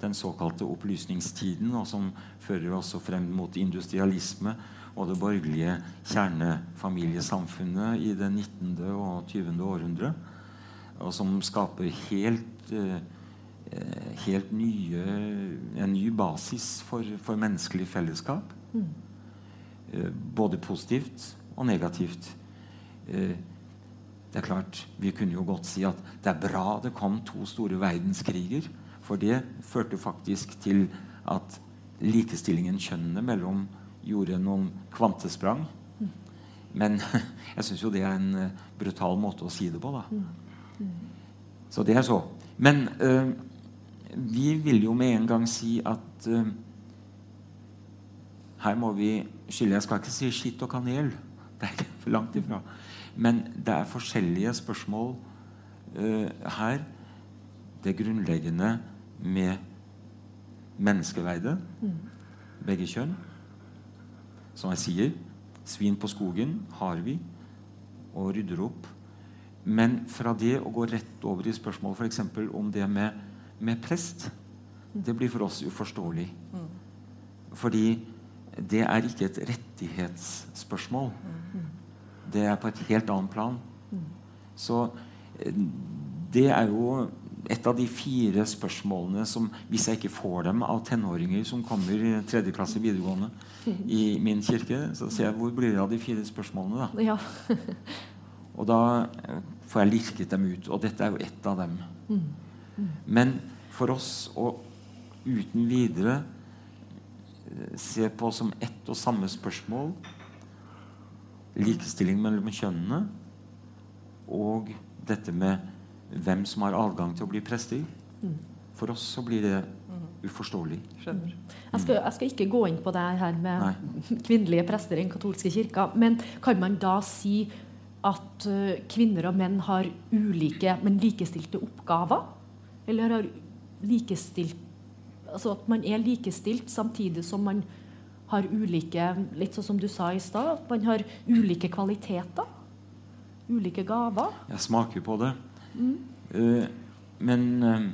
Den såkalte opplysningstiden, og som fører også frem mot industrialisme og det borgerlige kjernefamiliesamfunnet i det 19. og 20. århundre. Og som skaper helt, eh, helt nye, en ny basis for, for menneskelig fellesskap. Mm. Eh, både positivt og negativt. Det er klart, Vi kunne jo godt si at det er bra det kom to store verdenskriger. For det førte faktisk til at likestillingen kjønnene mellom gjorde noen kvantesprang. Men jeg syns jo det er en uh, brutal måte å si det på, da. Så det er så. Men øh, vi vil jo med en gang si at øh, her må vi skille Jeg skal ikke si skitt og kanel. Det er ikke for langt ifra. Men det er forskjellige spørsmål uh, her. Det grunnleggende med menneskeverdet, mm. begge kjønn. Som jeg sier, svin på skogen har vi, og rydder opp. Men fra det å gå rett over i spørsmål f.eks. om det med, med, prest, det blir for oss uforståelig. Mm. Fordi det er ikke et rettighetsspørsmål. Mm det er på et helt annet plan. Så eh, det er jo et av de fire spørsmålene som Hvis jeg ikke får dem av tenåringer som kommer i tredje klasse videregående i min kirke, så ser jeg hvor blir det av de fire spørsmålene. da Ja. Og da eh, får jeg lirket dem ut. Og dette er jo ett av dem. Men for oss å uten videre eh, se på som ett og samme spørsmål likestilling mellom kjønnene og dette med hvem som har adgang til å bli prester. For oss så blir det uforståelig. Skjønner. Jeg skal, jeg skal ikke gå inn på det her med Nei. kvinnelige prester i den katolske kirka. Men kan man da si at kvinner og menn har ulike, men likestilte oppgaver? Eller har likestilt Altså at man er likestilt samtidig som man har ulike Litt sånn som du sa i stad, man har ulike kvaliteter? Ulike gaver? Jeg smaker på det. Eh, men uh,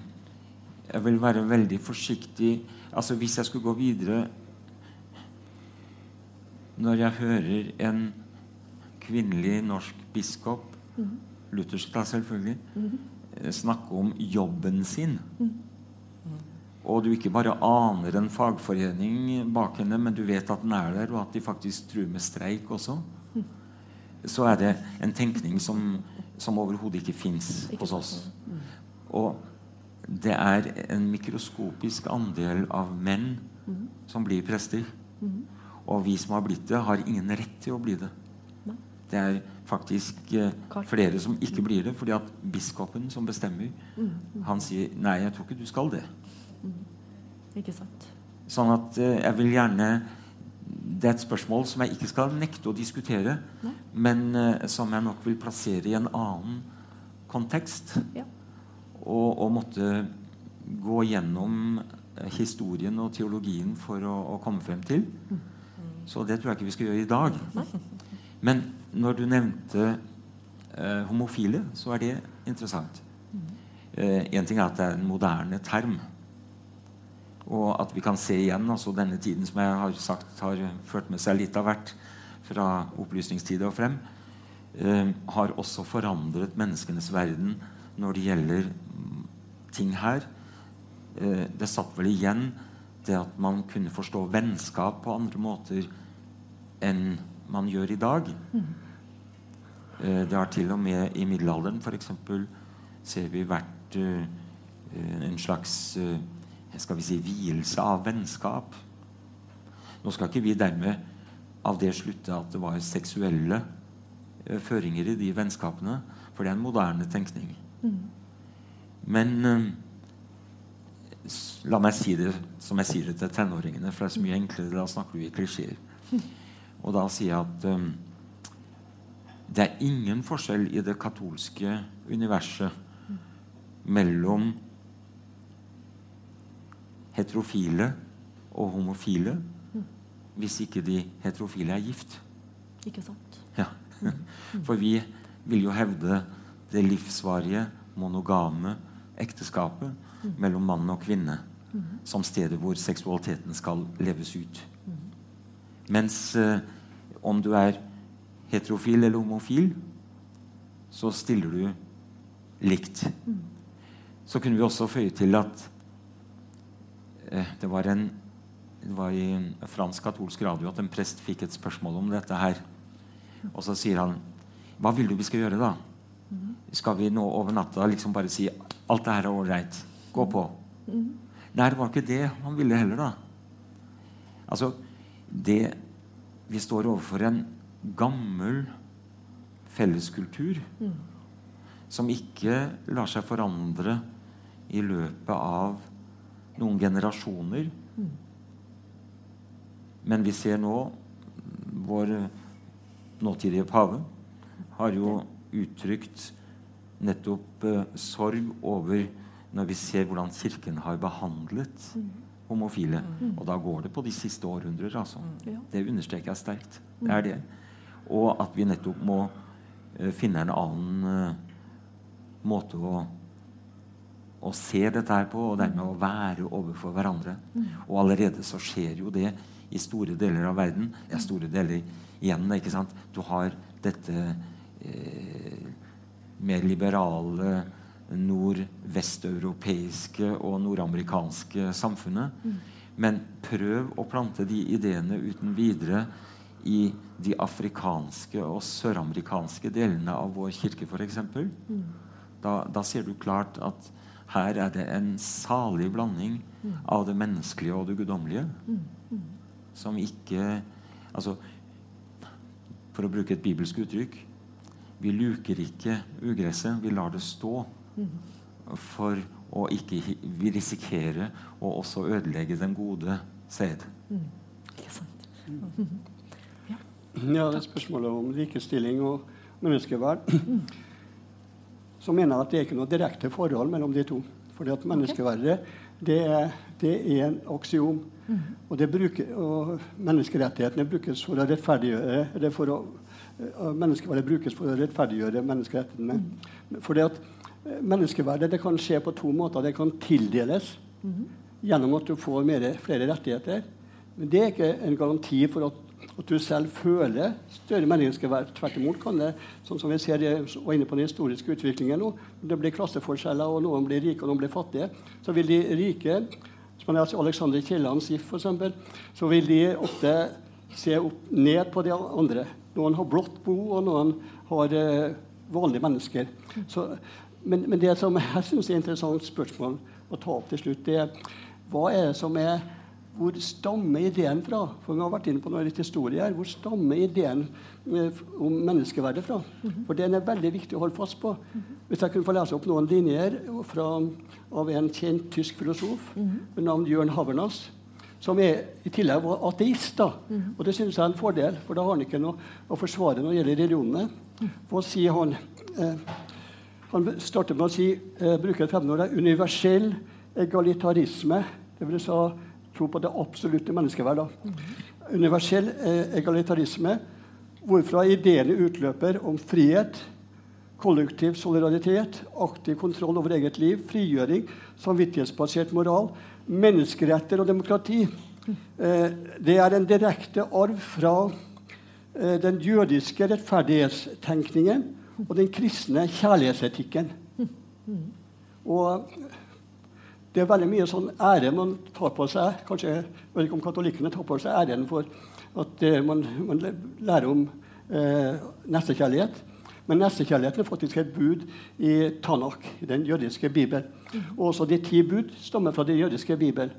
jeg vil være veldig forsiktig Altså Hvis jeg skulle gå videre Når jeg hører en kvinnelig norsk biskop, luthersk da selvfølgelig, eh, snakke om jobben sin og du ikke bare aner en fagforening bak henne, men du vet at den er der, og at de faktisk truer med streik også, så er det en tenkning som, som overhodet ikke fins hos oss. Og det er en mikroskopisk andel av menn som blir prester. Og vi som har blitt det, har ingen rett til å bli det. Det er faktisk eh, flere som ikke blir det, fordi at biskopen som bestemmer, han sier 'nei, jeg tror ikke du skal det'. Ikke sant? Sånn at eh, jeg vil gjerne Det er et spørsmål som jeg ikke skal nekte å diskutere, Nei. men eh, som jeg nok vil plassere i en annen kontekst. Ja. Og, og måtte gå gjennom eh, historien og teologien for å, å komme frem til. Så det tror jeg ikke vi skal gjøre i dag. Men når du nevnte eh, homofile, så er det interessant. Én ting er at det er en moderne term. Og at vi kan se igjen altså denne tiden som jeg har sagt har ført med seg litt av hvert fra opplysningstida og frem, eh, har også forandret menneskenes verden når det gjelder mm, ting her. Eh, det satt vel igjen det at man kunne forstå vennskap på andre måter enn man gjør i dag. Eh, det har til og med i middelalderen f.eks. ser vi vært eh, en slags eh, skal vi si, vielse av vennskap. Nå skal ikke vi dermed av det slutte at det var seksuelle eh, føringer i de vennskapene, for det er en moderne tenkning. Men eh, la meg si det som jeg sier det til tenåringene, for det er så mye enklere. Da snakker du i klisjeer. Og da sier jeg at um, det er ingen forskjell i det katolske universet mellom heterofile og homofile hvis ikke de heterofile er gift. Ikke sant? Ja. For vi vil jo hevde det livsvarige, monogame ekteskapet mellom mann og kvinne som stedet hvor seksualiteten skal leves ut. Mens eh, om du er heterofil eller homofil, så stiller du likt. Så kunne vi også føye til at det var en det var i en fransk katolsk radio at en prest fikk et spørsmål om dette her. Og så sier han Hva vil du vi skal gjøre, da? Skal vi nå over natta liksom bare si alt det her er ålreit? Gå på. Nei, det var ikke det han ville heller, da. Altså, det Vi står overfor en gammel felleskultur som ikke lar seg forandre i løpet av noen generasjoner. Men vi ser nå vår nåtidige pave har jo uttrykt nettopp eh, sorg over når vi ser hvordan Kirken har behandlet homofile. Og da går det på de siste århundrer. altså. Det understreker jeg sterkt. Det er det. Og at vi nettopp må eh, finne en annen eh, måte å, å se dette her på, og dermed å være overfor hverandre. Og allerede så skjer jo det i store deler av verden. Ja, store deler igjen. ikke sant? Du har dette eh, mer liberale nordvesteuropeiske og nordamerikanske samfunnet. Men prøv å plante de ideene uten videre i de afrikanske og søramerikanske delene av vår kirke, f.eks. Mm. Da, da ser du klart at her er det en salig blanding mm. av det menneskelige og det guddommelige. Mm. Mm. Som ikke Altså, for å bruke et bibelsk uttrykk Vi luker ikke ugresset, vi lar det stå. For å ikke vi risikerer å også ødelegge den gode sæd. Ikke sant. Ja, det er spørsmålet om likestilling og menneskeverd. Så mener jeg at det er ikke noe direkte forhold mellom de to. Fordi at menneskeverdet det er, det er en aksiom. Mm. Og, bruker, og, menneskerettighetene brukes for å rettferdiggjøre eller for å, Menneskeverdet brukes for å rettferdiggjøre menneskerettighetene. Mm. Fordi at eh, Menneskeverdet det kan skje på to måter. Det kan tildeles mm. gjennom at du får mer, flere rettigheter. Men det er ikke en garanti for at at du selv føler større menneskeverd. Tvert imot kan det, sånn som vi ser var inne på den historiske utviklingen nå, det blir klasseforskjeller, og noen blir rike og noen blir fattige, så vil de rike som Alexander Kielland GIF, f.eks., så vil de ofte se opp ned på de andre. Noen har blått bo, og noen har eh, vanlige mennesker. Så, men, men, det som jeg syns er interessant spørsmål å ta opp til slutt, det er hva er det som er hvor stammer ideen fra? For vi har vært inne på noe litt historie her. Hvor stammer ideen eh, om menneskeverdet fra? Mhm. For den er veldig viktig å holde fast på. Hvis jeg kunne få lese opp noen linjer fra, av en kjent tysk filosof med navn Jørn Havernas, som er, i tillegg var ateist. da. Mhm. Og det synes jeg er en fordel, for da har han ikke noe å forsvare når det gjelder religionene. For å si han? Eh, han starter med å si, eh, bruker et fremmedord, universell egalitarisme. Det vil si tro på det absolutte menneskeverd. -hmm. Universell eh, egalitarisme, hvorfra ideene utløper om frihet, kollektiv solidaritet, aktiv kontroll over eget liv, frigjøring, samvittighetsbasert moral, menneskeretter og demokrati. Eh, det er en direkte arv fra eh, den jødiske rettferdighetstenkningen og den kristne kjærlighetsetikken. Og det er veldig mye sånn ære man tar på seg. Kanskje, jeg vet ikke om katolikkene tar på seg æren for at eh, man, man, lærer om eh, nestekjærlighet. Men nestekjærligheten er faktisk et bud i Tanak, i den jødiske bibel. Og også de ti bud stammer fra den jødiske bibel.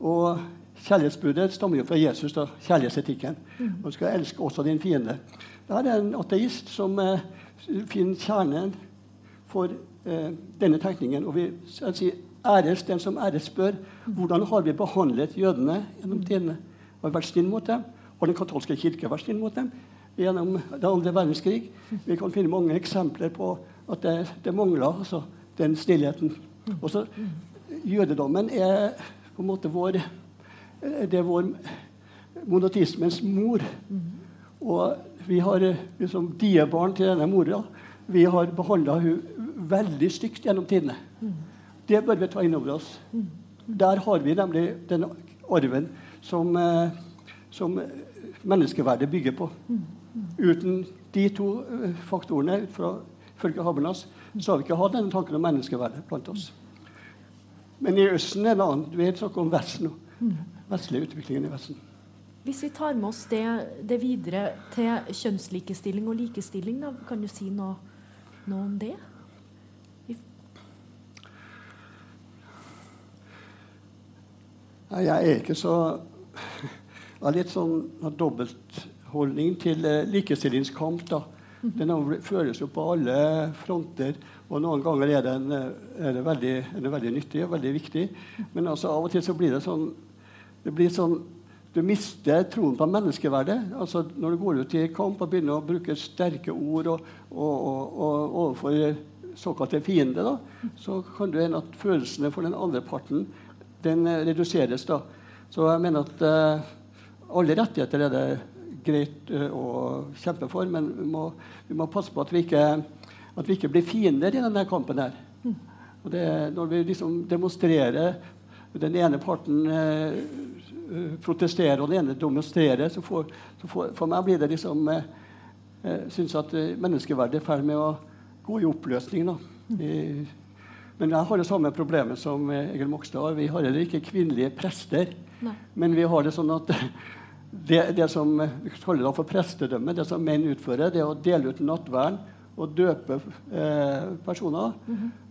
Og kjærlighetsbudet stammer jo fra Jesus, da, kjærlighetsetikken. Man skal elske også din fiende. Det er en ateist som eh, finner kjernen for eh, denne tenkningen. Og vi sier Æres den som æres spør. Hvordan har vi behandlet jødene gjennom tidene? Har vi vært snille mot dem? Har Den katolske kirke vært snill mot dem gjennom den andre verdenskrig? Vi kan finne mange eksempler på at det, det mangler altså, den snillheten. Også, jødedommen er på en måte vår det er vår monotismens mor. Og vi har liksom diebarn til denne mora. Vi har behandla hun veldig stygt gjennom tidene. Det bør vi ta inn over oss. Der har vi nemlig den arven som, eh, som menneskeverdet bygger på. Uten de to eh, faktorene, fra ifølge Habernas, så har vi ikke hatt denne tanken om menneskeverdet blant oss. Men i Østen er det annet. Vi snakker om Vesten nå. vestlig utviklingen i Vesten. Hvis vi tar med oss det, det videre til kjønnslikestilling og likestilling, da, kan du si noe, noe om det? Jeg er ikke så Jeg har litt sånn dobbeltholdning til eh, likestillingskamp. da. Mhm. Den føles jo på alle fronter. Og noen ganger er den, eh, er den, veldig, er den veldig nyttig og veldig viktig. Men altså, av og til så blir det sånn, det blir sånn Du mister troen på menneskeverdet. Altså, når du går ut i kamp og begynner å bruke sterke ord og, og, og, overfor såkalte fiender, da, så kan det hende at følelsene for den andre parten den eh, reduseres. da. Så jeg mener at uh, alle rettigheter er det greit uh, å kjempe for, men vi må, vi må passe på at vi, ikke, at vi, ikke, blir fiender i denne kampen. her. Mm. Og det, når vi liksom demonstrerer Den ene parten uh, protesterer, og den ene demonstrerer, så, for, så for, for meg blir det liksom Jeg syns at menneskeverdet er i ferd med å gå i oppløsning. da. I, Men jeg har det samme problemet som eh, Egil Mokstad. Vi har heller ikke kvinnelige prester. Nei. Men vi har det sånn at det, det som vi kaller da for prestedømme, det som menn utfører, det er å dele ut nattverden og døpe eh, personer.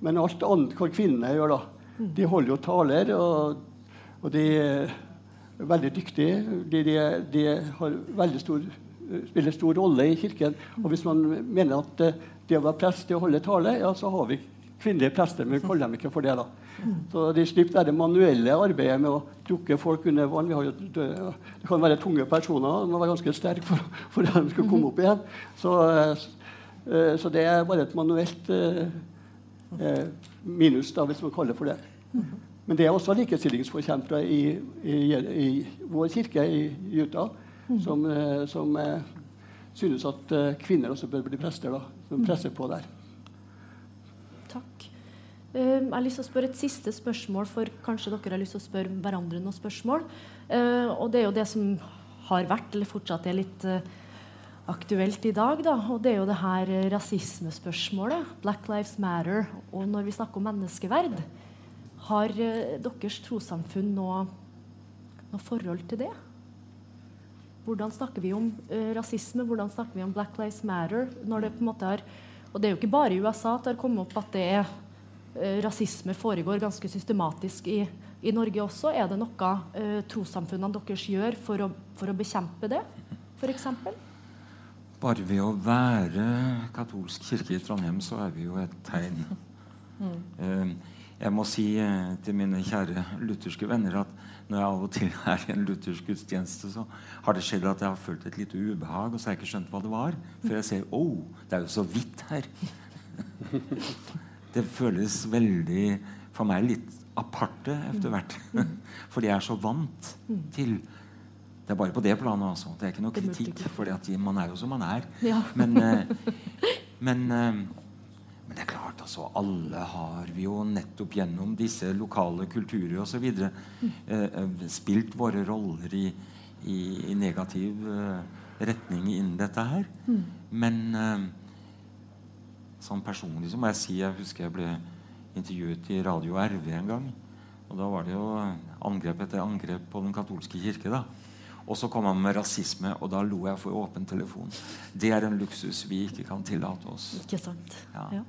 Men alt annet hva kvinnene gjør, da De holder jo taler, og, og de er veldig dyktige. De, de, de har veldig stor, spiller stor rolle i kirken. Og hvis man mener at eh, det å være prest er å holde tale, ja, så har vi kvinnelige prester, men vi kaller dem ikke for det. da. Så de slipper det manuelle arbeidet med å dukke folk under vann. Det kan være tunge personer. De må være ganske sterke for, for at de skal komme opp igjen. Så, eh, så det er bare et manuelt eh, eh, minus, da, hvis man kaller det for det. Men det er også likestillingsforkjempere i, i, i vår kirke i Utah som, som synes at kvinner også bør bli prester. da, Som presser på der. Takk. Eh, jeg har lyst til å spørre et siste spørsmål, for kanskje dere har lyst til å spørre hverandre noen spørsmål. Eh, og det er jo det som har vært, eller fortsatt er litt eh, aktuelt i dag. Da. Og det er jo det her eh, rasismespørsmålet. Black Lives Matter. Og når vi snakker om menneskeverd, har eh, deres trossamfunn noe, noe forhold til det? Hvordan snakker vi om rasisme? Hvordan snakker vi om Black Lives Matter? Når det på en måte har, og det er jo ikke bare i USA at det har kommet opp at det er, eh, rasisme foregår ganske systematisk i, i Norge også. Er det noe eh, trossamfunnene deres gjør for å, for å bekjempe det, f.eks.? Bare ved å være katolsk kirke i Trondheim, så er vi jo et tegn. Eh, Jeg må si eh, til mine kjære lutherske venner at når jeg av og til er i en luthersk gudstjeneste, så har det skjedd at jeg har følt et lite ubehag, og så har jeg ikke skjønt hva det var. For jeg ser oh, det er jo så hvitt her. det føles veldig for meg litt aparte etter hvert. Fordi jeg er så vant til Det er bare på det planet, altså. Det er ikke noe kritikk. For man er jo som man er. Men, eh, men, eh, men det er klart, altså. Alle har vi jo nettopp gjennom disse lokale kulturer osv. Eh, eh, spilt våre roller i, i, i negativ eh, retning innen dette her. Men eh, sånn personlig så må jeg si Jeg husker jeg ble intervjuet i Radio RV en gang. Og da var det jo angrep etter angrep på den katolske kirke. da. Og så kom han med rasisme, og da lo jeg for åpen telefon. Det er en luksus vi ikke kan tillate oss. Ikke sant? Ja. Ja.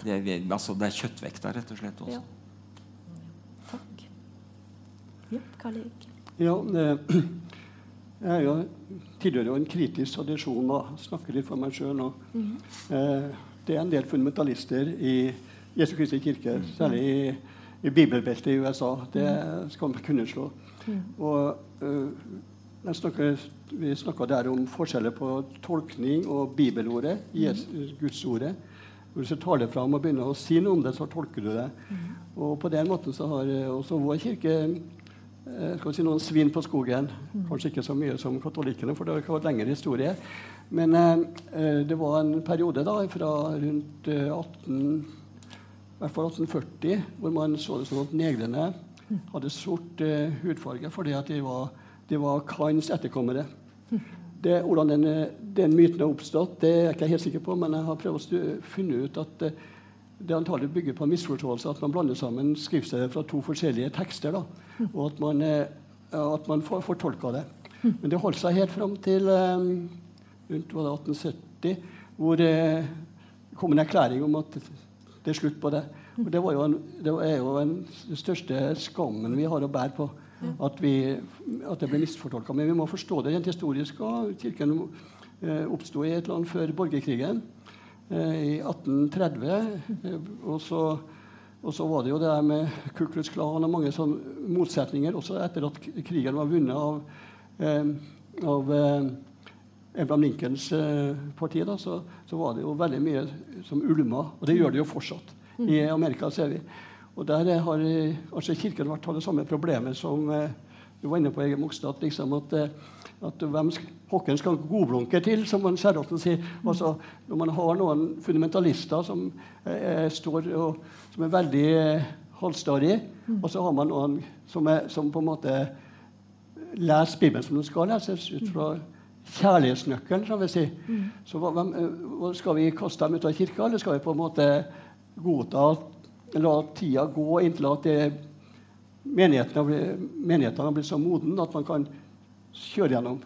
Det er, altså, det er kjøttvekta, rett og slett. også. Ja. Takk. Ja, Karl Erik. Ja, det, jeg er jo, tilhører jo en kritisk tradisjon og snakker litt for meg sjøl nå. Eh, det er en del fundamentalister i Jesu Kristi kirke, særlig i, i bibelbeltet i USA. Det skal man kunne slå. Og uh, snakker, Vi snakka der om forskjeller på tolkning og bibelordet, Jesus, Gudsordet. Hvis du taler fram og begynner å si noe om det, så tolker du det. Og på den måten så har eh, også vår kirke eh, skal vi si noen svin på skogen. Kanskje ikke så mye som katolikkene, for det har ikke vært lengre historie. Men eh, det var en periode da, fra rundt eh, 18, i hvert fall 1840 hvor man så det sånn at negrene hadde sort eh, hudfarge fordi at de var, var Kains etterkommere. Det, hvordan den, eh, den myten har oppstått, det er jeg ikke helt sikker på, men jeg har prøvd å finne ut at eh, det antagelig bygger på en misforståelse at man blander sammen skriftsteder fra to forskjellige tekster. Da, og at man, eh, at man får, fortolka det. Men det holdt seg helt fram til eh, rundt 1870, hvor det kom en erklæring om at det er slutt på det. Og det, var jo en, det er jo en, den største skammen vi har å bære på. At, vi, at det ble misfortolka. Men vi må forstå det rent historisk. Og kirken eh, oppsto i et land før borgerkrigen eh, i 1830. Eh, og, så, og så var det jo det der med Kuklus Klan og mange sånne motsetninger. Også etter at krigen var vunnet av, eh, av eh, Abraham Lincolns eh, parti, da, så, så var det jo veldig mye som ulma. Og det gjør det jo fortsatt. I Amerika ser vi. Og der har altså Kirken vært hatt det samme problemet som eh, du var inne på, Egil Mogstad. At, liksom at, eh, at hvem Håken skal godblunke til, som man Skjærråten sier. Altså, når man har noen fundamentalister som eh, står og, som er veldig eh, halvstarrige, og så har man noen som, er, som på en måte leser Bibelen som den skal leses, ut fra kjærlighetsnøkkelen, som vi sier. Så hvem, eh, skal vi kaste dem ut av kirka, eller skal vi på en måte godta la tida gå inntil at det, menigheten har blitt- så moden at man kan kjøre gjennom.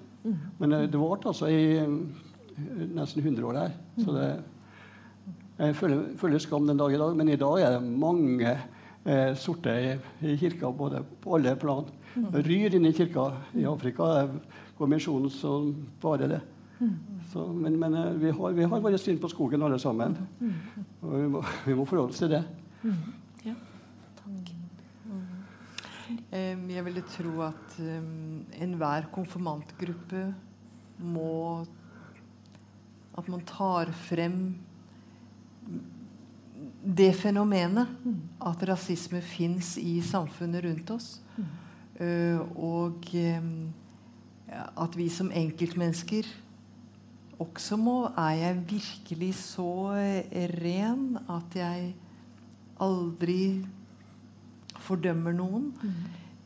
Men eh, det varte altså i eh, nesten 100 år der. Så det, jeg føler, føler skam den dag i dag, men i dag er det mange eh, sorte i, i kirka både på alle plan. Det ryr inn i kirka i Afrika. Det går misjonen som bare det. Så, men men eh, vi har, vi har vårt syn på skogen, alle sammen. Og vi må, vi må forholde oss til det. Ja, takk. Mm. Jeg ville tro at um, enhver konfirmantgruppe må At man tar frem det fenomenet at rasisme fins i samfunnet rundt oss. Eh, og at vi som enkeltmennesker også må Er jeg virkelig så ren at jeg aldri fordømmer noen?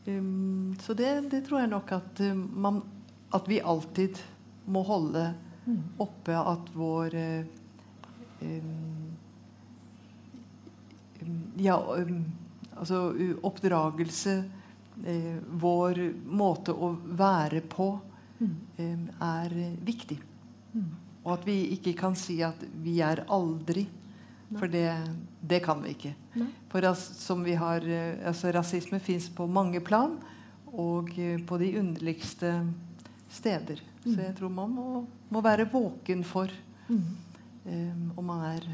Um, så det, det tror jeg nok at, um, man, at vi alltid må holde oppe at vår uh, um, Ja, um, altså oppdragelse, uh, vår måte å være på, um, er viktig. Og at vi ikke kan si at vi er aldri. For det, det kan vi ikke. For ras, som vi har, eh, altså rasisme fins på mange plan, og eh, på de underligste steder. Så jeg tror man må, må være våken for um, om man er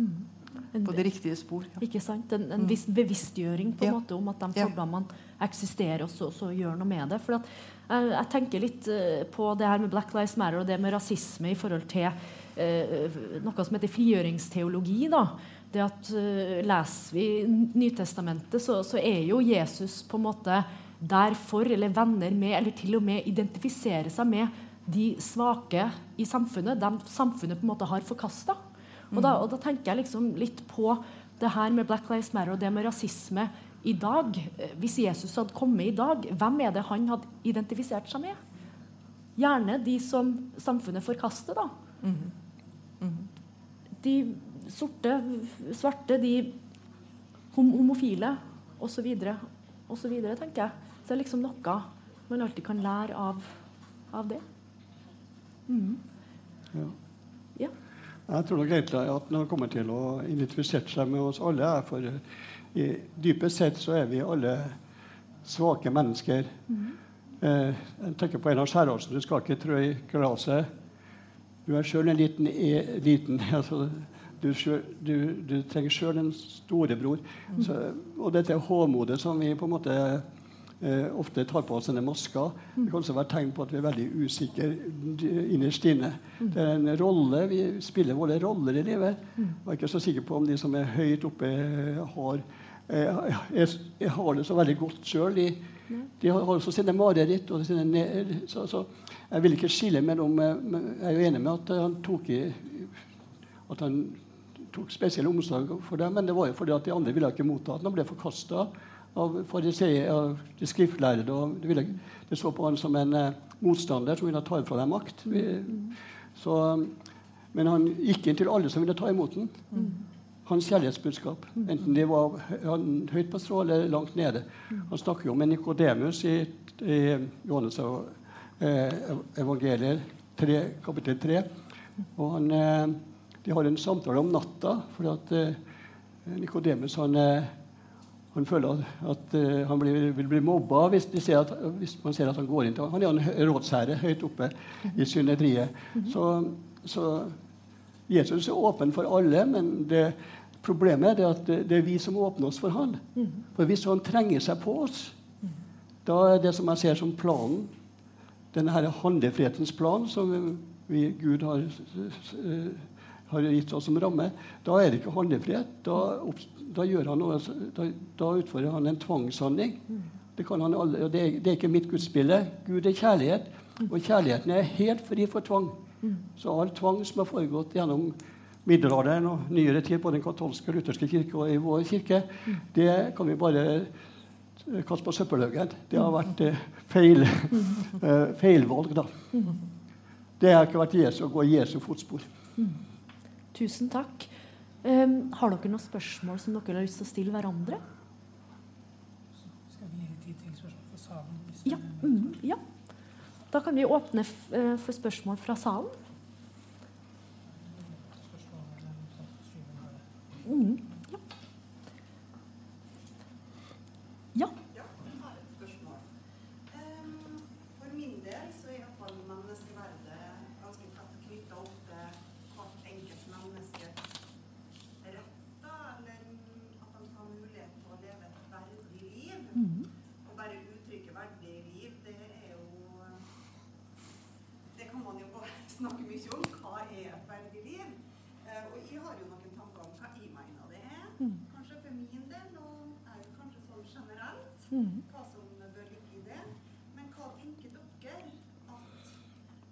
eh, på det riktige spor. Ja. Ikke sant? En, en viss bevisstgjøring på en Ja. måte om at de fordommene eksisterer, og så, så gjør noe med det. For at, jeg, jeg tenker litt eh, på det her med Black Lives Matter og det med rasisme i forhold til eh, noe som heter frigjøringsteologi. da. Det at uh, Leser vi Nytestamentet, så, så er jo Jesus på en måte der for eller venner med, eller til og med identifiserer seg med de svake i samfunnet. Dem samfunnet på en måte har forkasta. Og, da, og da tenker jeg liksom litt på det her med Black Lives Matter og det med rasisme i dag. Eh, Hvis Jesus hadde kommet i dag, hvem er det han hadde identifisert seg med? Gjerne de som samfunnet forkaster, da. De sorte, svarte, de hom homofile osv. osv., tenker jeg. Så det er liksom noe man alltid kan lære av, av det. Ja. Ja. Jeg tror nok egentlig at han kommer til å identifisere seg med oss alle for i, Dypest sett så er vi alle svake mennesker. Eh, jeg tenker på Einar Skjæråsen. Du skal ikke trø i glasset. Du er sjøl en liten, e, liten altså, du, du, du trenger sjøl en storebror. Så, og dette håmodet som vi på en måte eh, ofte tar på oss denne maska, det kan også være tegn på at vi er veldig usikre innerst inne. Det er en rolle, Vi spiller våre roller i livet. Jeg er ikke så sikker på om de som er høyt oppe, har, eh, er, er, har det så veldig godt sjøl. De, de har også sine mareritt. og sine så, så Jeg vil ikke skille mellom eh, men Jeg er jo enig med at han tok i at han tok spesiell omsorg for dem, men det var jo fordi at de andre ville ikke motta at han ble forkasta av fariseer, av de skriftlærde. og De, de så på han som en eh, motstander som ville ta fra dem makt. Vi, så, men han gikk inn til alle som ville ta imot den. Hans kjærlighetsbudskap. Enten det var høyt på strå eller langt nede. Han snakker jo med Nikodemus i, i Johannes eh, evangeliet 3, kapittel 3. Og han, eh, de har en samtale om natta, fordi at eh, Nikodemus han, eh, han føler at, eh, han blir, vil bli mobba hvis, at, hvis man ser at han går inn til Han er en rådsherre høyt oppe i synedriet. Så, så Jesus er åpen for alle, men det, problemet er at det, det er vi som åpner oss for han. For hvis han trenger seg på oss, da er det som jeg ser som planen, denne her handlefrihetens plan som vi, Gud har, har gitt oss som ramme, da er det ikke handlefrihet. Da, da, han noe, da, da utfører han en tvangshandling. Det, kan han aldri, det, er, det er ikke mitt gudsbilde. Gud er kjærlighet, og kjærligheten er helt fri for tvang. Så all tvang som har foregått gjennom middelalderen og nyere tid på den katolske og lutherske kirke og i vår kirke, det kan vi bare eh, kaste på søppelhaugen. Det har vært eh, feil, eh, feilvalg, da. Det har ikke vært Jesu å gå i Jesu fotspor. Tusen takk. Um, har dere noen spørsmål som dere har lyst til å stille hverandre? Skal vi gi tid til spørsmål fra salen? Ja. Mm, ja. Da kan vi åpne eh, for spørsmål fra salen. Mm, ja. ja. Ja, jeg har et spørsmål. Ehm, for min del så er iallfall menneskeverdet ganske tett knytta opp til hvert enkelt menneskes retter, eller at de skal ha mulighet til å leve et verdig liv. Mm. Og bare uttrykket 'verdig liv', det er jo Det kan man jo bare snakke mye om. Hva er et verdig liv? Eh, og jeg har jo noen tanker om hva jeg mener det er. Mm. Kanskje for min del, og er jo kanskje sånn generelt Mm. hva som bør ligge i det. Men hva tenker dere at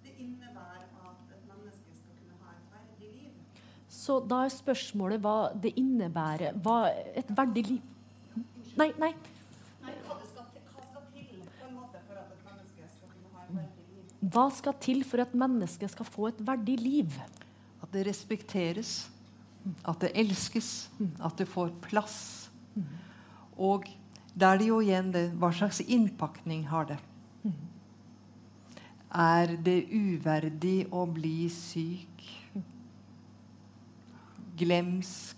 det innebærer at et menneske skal kunne ha et verdig liv? Så da er spørsmålet hva det innebærer. Hva et verdig liv Nei, nei. Nei, hva, skal, til- hva skal til på en måte for at et menneske skal kunne et verdig liv? Hva skal til for at mennesket skal få et verdig liv? At det respekteres, at det elskes, at det får plass. Og da er det jo igjen det Hva slags innpakning har det? Er det uverdig å bli syk? Glemsk?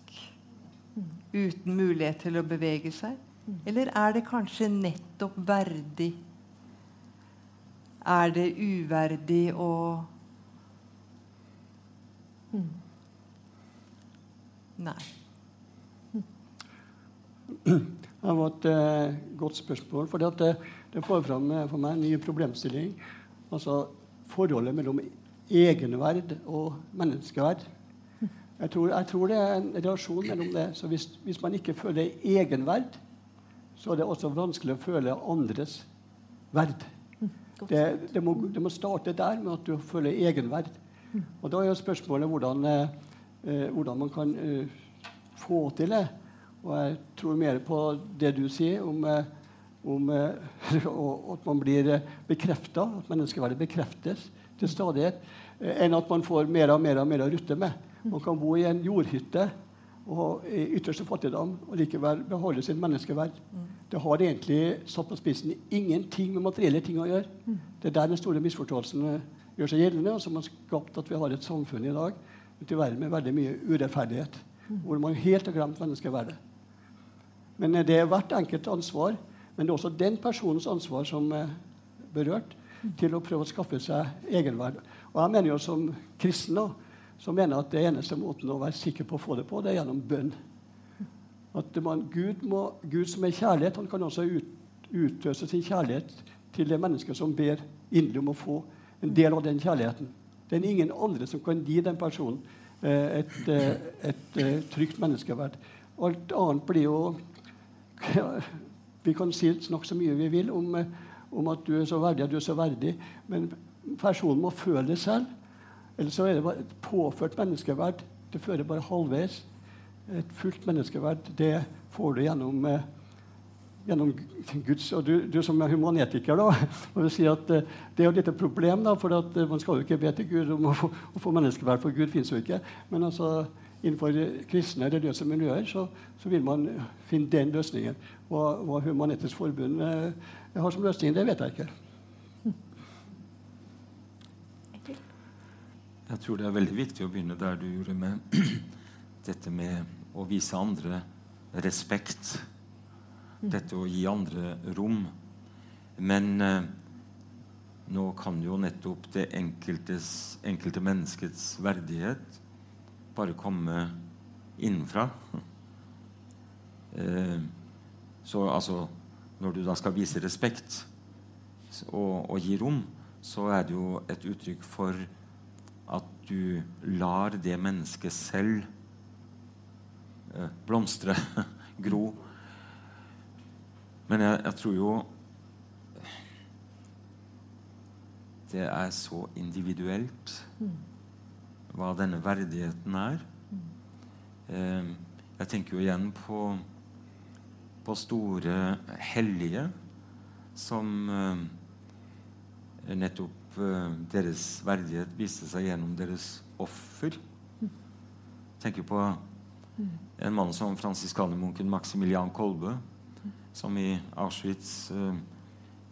Uten mulighet til å bevege seg? Eller er det kanskje nettopp verdig? Er det uverdig å Nei. Det var et eh, godt spørsmål. For det, det får fram eh, for meg en ny problemstilling. Altså forholdet mellom egenverd og menneskeverd. Jeg tror, jeg tror det er en relasjon mellom det. Så hvis, hvis man ikke føler egenverd, så er det også vanskelig å føle andres verd. Det, det, må, det må starte der med at du føler egenverd. Og da er jo spørsmålet hvordan, eh, hvordan man kan eh, få til det. Og jeg tror mer på det du sier om, eh, om eh, at man blir eh, bekrefta, at menneskeverdet bekreftes til stadighet, enn at man får mer og mer og mer å rutte med. Man kan bo i en jordhytte og i ytterste fattigdom og likevel beholde sitt menneskeverd. Det har egentlig satt på spissen ingenting med materielle ting å gjøre. Det er der den store misforståelsen gjør seg gjeldende, og som har skapt at vi har et samfunn i dag ute i verden med veldig mye urettferdighet, hvor man helt har glemt menneskeverdet. Men eh, det er hvert enkelt ansvar, men det er også den personens ansvar som er berørt, til å prøve å skaffe seg egenverd. Og jeg mener jo som kristen da, så mener at det eneste måten å være sikker på å få det på, det er gjennom bønn. At man, Gud, må, Gud som er kjærlighet, han kan også ut, utøse sin kjærlighet til det mennesket som ber inderlig om å få en del av den kjærligheten. Det er ingen andre som kan gi den personen eh, et, et, et eh, trygt menneskeverd. Alt annet blir jo Vi kan si snakke så mye vi vil om, eh, om at du er så verdig, at du er så verdig, men personen må føle det selv. Ellers så er det bare et påført menneskeverd. Det fører bare halvveis. Et fullt menneskeverd det får du gjennom, eh, gjennom Guds Og du, du som er humanetiker, da, må si at eh, det er jo et problem. da, For eh, man skal jo ikke be til Gud om å få, å få menneskeverd, for Gud finnes jo ikke. Men altså, innenfor kristne religiøse miljøer så, så vil man finne den løsningen. Hva, hva Human-Etisk Forbund har som løsning, det vet jeg ikke. Jeg tror det er veldig viktig å begynne der du gjorde med dette med å vise andre respekt. Dette å gi andre rom. Men eh, nå kan jo nettopp det enkeltes, enkelte menneskets verdighet bare komme innenfra. Eh, så altså Når du da skal vise respekt og, og gi rom, så er det jo et uttrykk for at du lar det mennesket selv eh, blomstre, gro. Men jeg, jeg tror jo det er så individuelt hva denne verdigheten er. Eh, jeg tenker jo igjen på, på store hellige som eh, nettopp deres verdighet viste seg gjennom deres offer. tenker på En mann som fransiskanermunken Maximilian Kolbe, som i Auschwitz uh,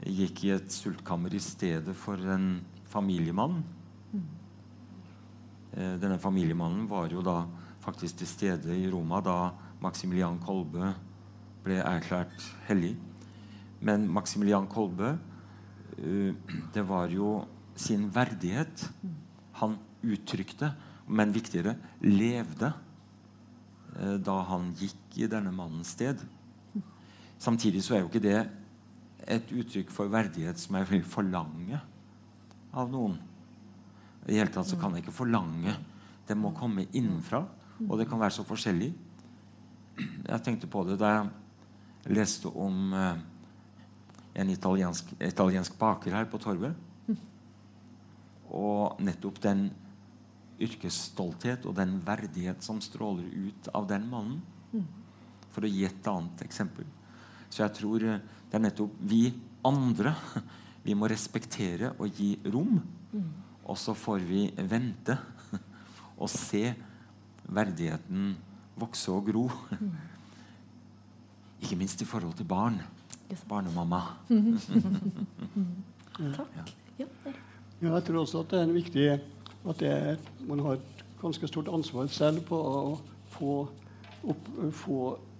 gikk i et sultkammer i stedet for en familiemann. Uh, denne familiemannen var jo da faktisk til stede i Roma da Maximilian Kolbe ble erklært hellig. Men Maximilian Kolbe eh, Det var jo sin verdighet han uttrykte, men viktigere levde eh, da han gikk i denne mannens sted. Samtidig så er jo ikke det et uttrykk for verdighet som jeg vil forlange av noen. I hele tatt så kan jeg ikke forlange. Det må komme innenfra, og det kan være så forskjellig. Jeg tenkte på det da jeg leste om eh, en italiensk, italiensk baker her på torvet. Og nettopp den yrkesstolthet og den verdighet som stråler ut av den mannen. For å gi et annet eksempel. Så jeg tror eh, det er nettopp vi andre vi må respektere og gi rom. Og så får vi vente og se verdigheten vokse og gro. Ikke minst i forhold til barn. Barnemamma. Takk. Ja. Ja, jeg tror også at det er en viktig at det er, man har et ganske stort ansvar selv på å få, opp, få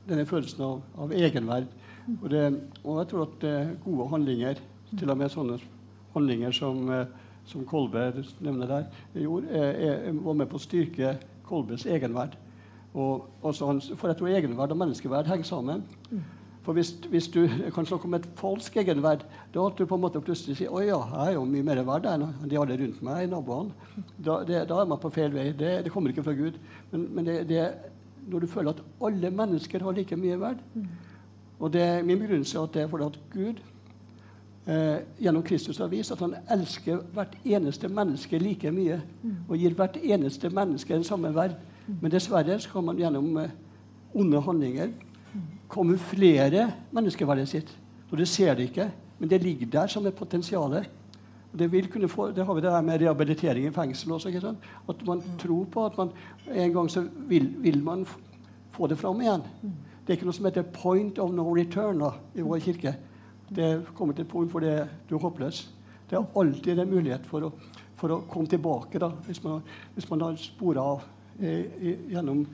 denne følelsen av, av egenverd. Og, det, og jeg tror at det er gode handlinger, til og med sånne handlinger som, som Kolbe nevner der, gjorde, er, er, var med på å styrke Kolbes egenverd. Og, også hans, for jeg tror egenverd og menneskeverd henger sammen. For hvis, hvis du kan snakke om et falsk egenverd, da at du på en måte plutselig sier å ja, jeg er jo mye mer verd enn de alle rundt meg, naboene. Da, det, da er man på feil vei. Det, det kommer ikke fra Gud. Men, men det, når du føler at alle mennesker har like mye verd Og det er min begrunnelse at det er fordi at Gud eh, gjennom Kristus har vist at han elsker hvert eneste menneske like mye. Og gir hvert eneste menneske den samme verd. Men dessverre så kan man gjennom eh, onde handlinger kamuflere menneskeverdet sitt. Og det ser det ikke, men det ligger der som et potensial. Det, vil kunne få, det har vi det her med rehabilitering i fengsel også. Ikke sant? At man tror på at man en gang så vil, vil man få det fram igjen. Det er ikke noe som heter 'point of no return' da, i vår kirke. Det kommer til et punkt hvor det, du er håpløs. Det er alltid en mulighet for å, for å komme tilbake da, hvis man, hvis man har spora av eh, gjennom,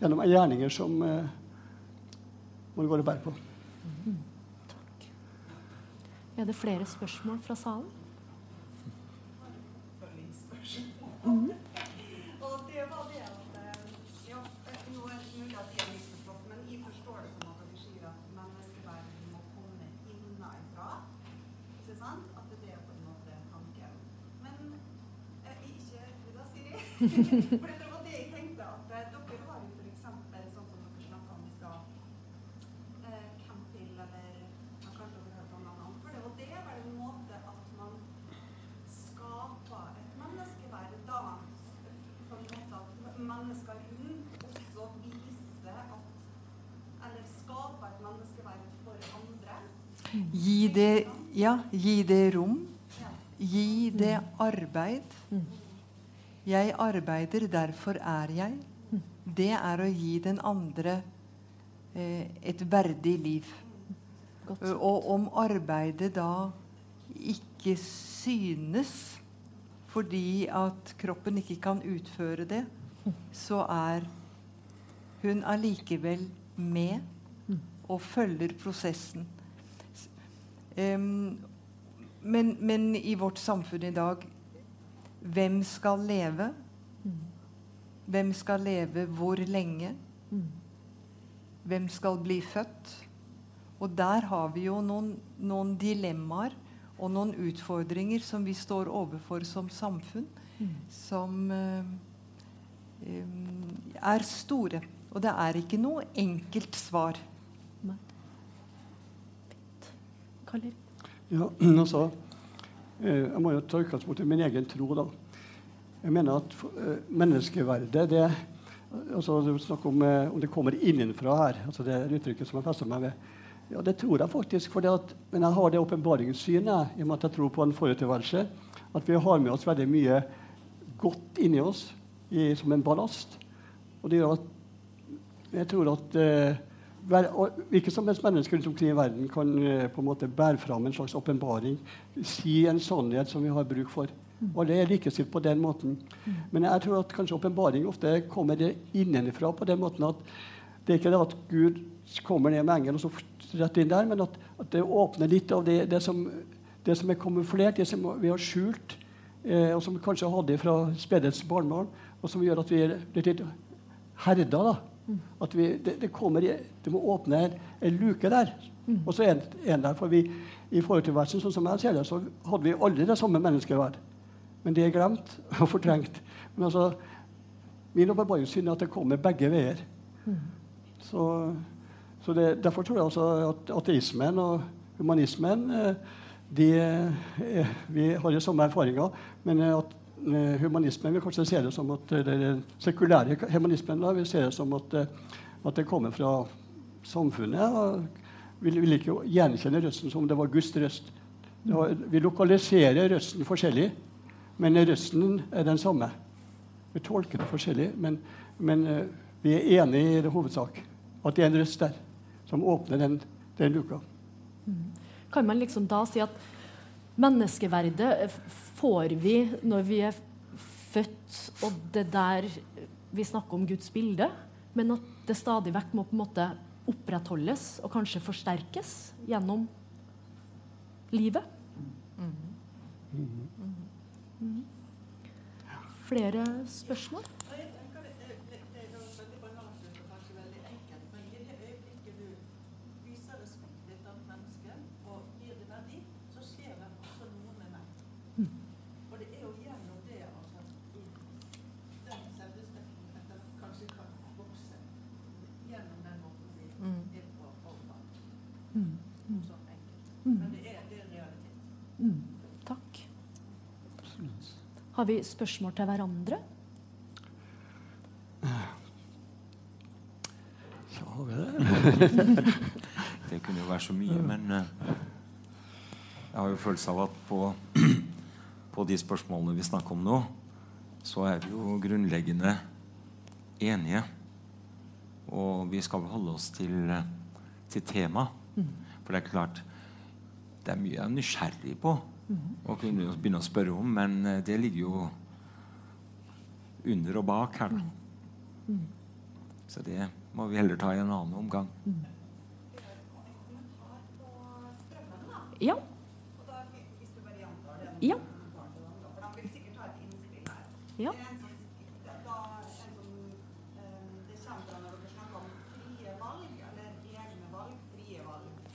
gjennom gjerninger som eh, man går og bære på. Er det flere spørsmål fra salen? Og det var det at eh, ja, eh, Nå er det mulig at jeg har misforstått, men jeg forstår det som at dere sier at menneskeverdet må komme innenfra. Ikke sant? At det er på en måte tanken. Men eh, ikke da, Siri. For det var det jeg tenkte. At eh, dere har jo f.eks. sånn som dere snakka om i stad. Eh, Campil eller ja, Kanskje dere har hørt om noen annen. For det var det var en måte at man skaper et menneskeverd da på en måte at mennesker rundt også viser at Eller skaper et menneskeverd for andre. Gi det, ja, gi det rom. Gi det arbeid. Jeg arbeider, derfor er jeg. Det er å gi den andre eh, et verdig liv. Godt. Og om arbeidet da ikke synes fordi at kroppen ikke kan utføre det, så er hun allikevel med og følger prosessen. Men, men i vårt samfunn i dag hvem skal leve? Hvem skal leve hvor lenge? Hvem skal bli født? Og der har vi jo noen, noen dilemmaer og noen utfordringer som vi står overfor som samfunn, som eh, eh, er store. Og det er ikke noe enkelt svar. Karl? Ja, altså, jeg må jo ta utgangspunkt i min egen tro. da. Jeg mener at eh, menneskeverdet det, altså Du snakker om eh, om det kommer innenfra her. altså Det er uttrykket som jeg fester meg ved. Ja, Det tror jeg faktisk. fordi at, men jeg har det åpenbaringssynet i og med at jeg tror på en foruttilværelse. At vi har med oss veldig mye godt inni oss i, som en ballast. Og det gjør at Jeg tror at eh, hvilket som helst menneske rundt omkring i verden kan eh, på en måte bære fram en slags åpenbaring. Si en sannhet som vi har bruk for. Alle er likestilt på den måten. Men jeg tror at kanskje åpenbaring ofte kommer innenfra på den måten at det er ikke det at Gud kommer ned med engel og så rett inn der, men at, at det åpner litt av det, det, som, det som er kamuflert, det som vi har skjult, eh, og som vi kanskje hadde fra spedets barnebarn, og som gjør at vi er litt herda. da. At vi, det, det, kommer, det må åpne en, luke der. Og så er en der. For vi, i forhold til versen, sånn som jeg ser det, så hadde vi aldri det samme menneskeverd. Men det er glemt og fortrengt. Men altså, min åpenbaringssyn er at det kommer begge veier. Så, så det, derfor tror jeg altså at ateismen og humanismen eh, de, eh, Vi har jo samme erfaringer, men at humanismen vil kanskje se det som at eh, den sekulære humanismen da, vil se det som at, eh, at det kommer fra samfunnet. og vil, vil ikke gjenkjenne røsten som det var Guds røst. Var, vi lokaliserer røsten forskjellig, men røsten er den samme. Vi tolker det forskjellig, men, men eh, vi er enige i det hovedsak. At det er en røst der som åpner den, den luka. Kan man liksom da si at menneskeverdet eh, får vi når vi er født, og det der vi snakker om Guds bilde, men at det stadig vekk må på en måte opprettholdes og kanskje forsterkes gjennom livet? Mhm. Flere spørsmål? -hmm. Flere tenker det, det, det, det er jo veldig banalt og kanskje veldig enkelt, men i det øyeblikket du viser respekt til et annet menneske og gir det verdi, så skjer det også noe med meg. Og det er jo gjennom det altså, at i den selvrespekten etter hvert kanskje kan vokse gjennom den måten vi er på overfor. Sånn enkelt. Men det er, det er realitet. Mm, takk. Har vi spørsmål til hverandre? Ja, det. Det kunne jo være så mye, men eh, jeg har jo følelse av at på, på de spørsmålene vi snakker om nå, så er vi jo grunnleggende enige. Og vi skal holde oss til, eh, til temaet. For det er klart Det er mye jeg er nysgjerrig på og kunne begynne å spørre om, men eh, det ligger jo under og bak her. da. Så det må vi heller ta i en annen omgang. Ja. Ja. Ja.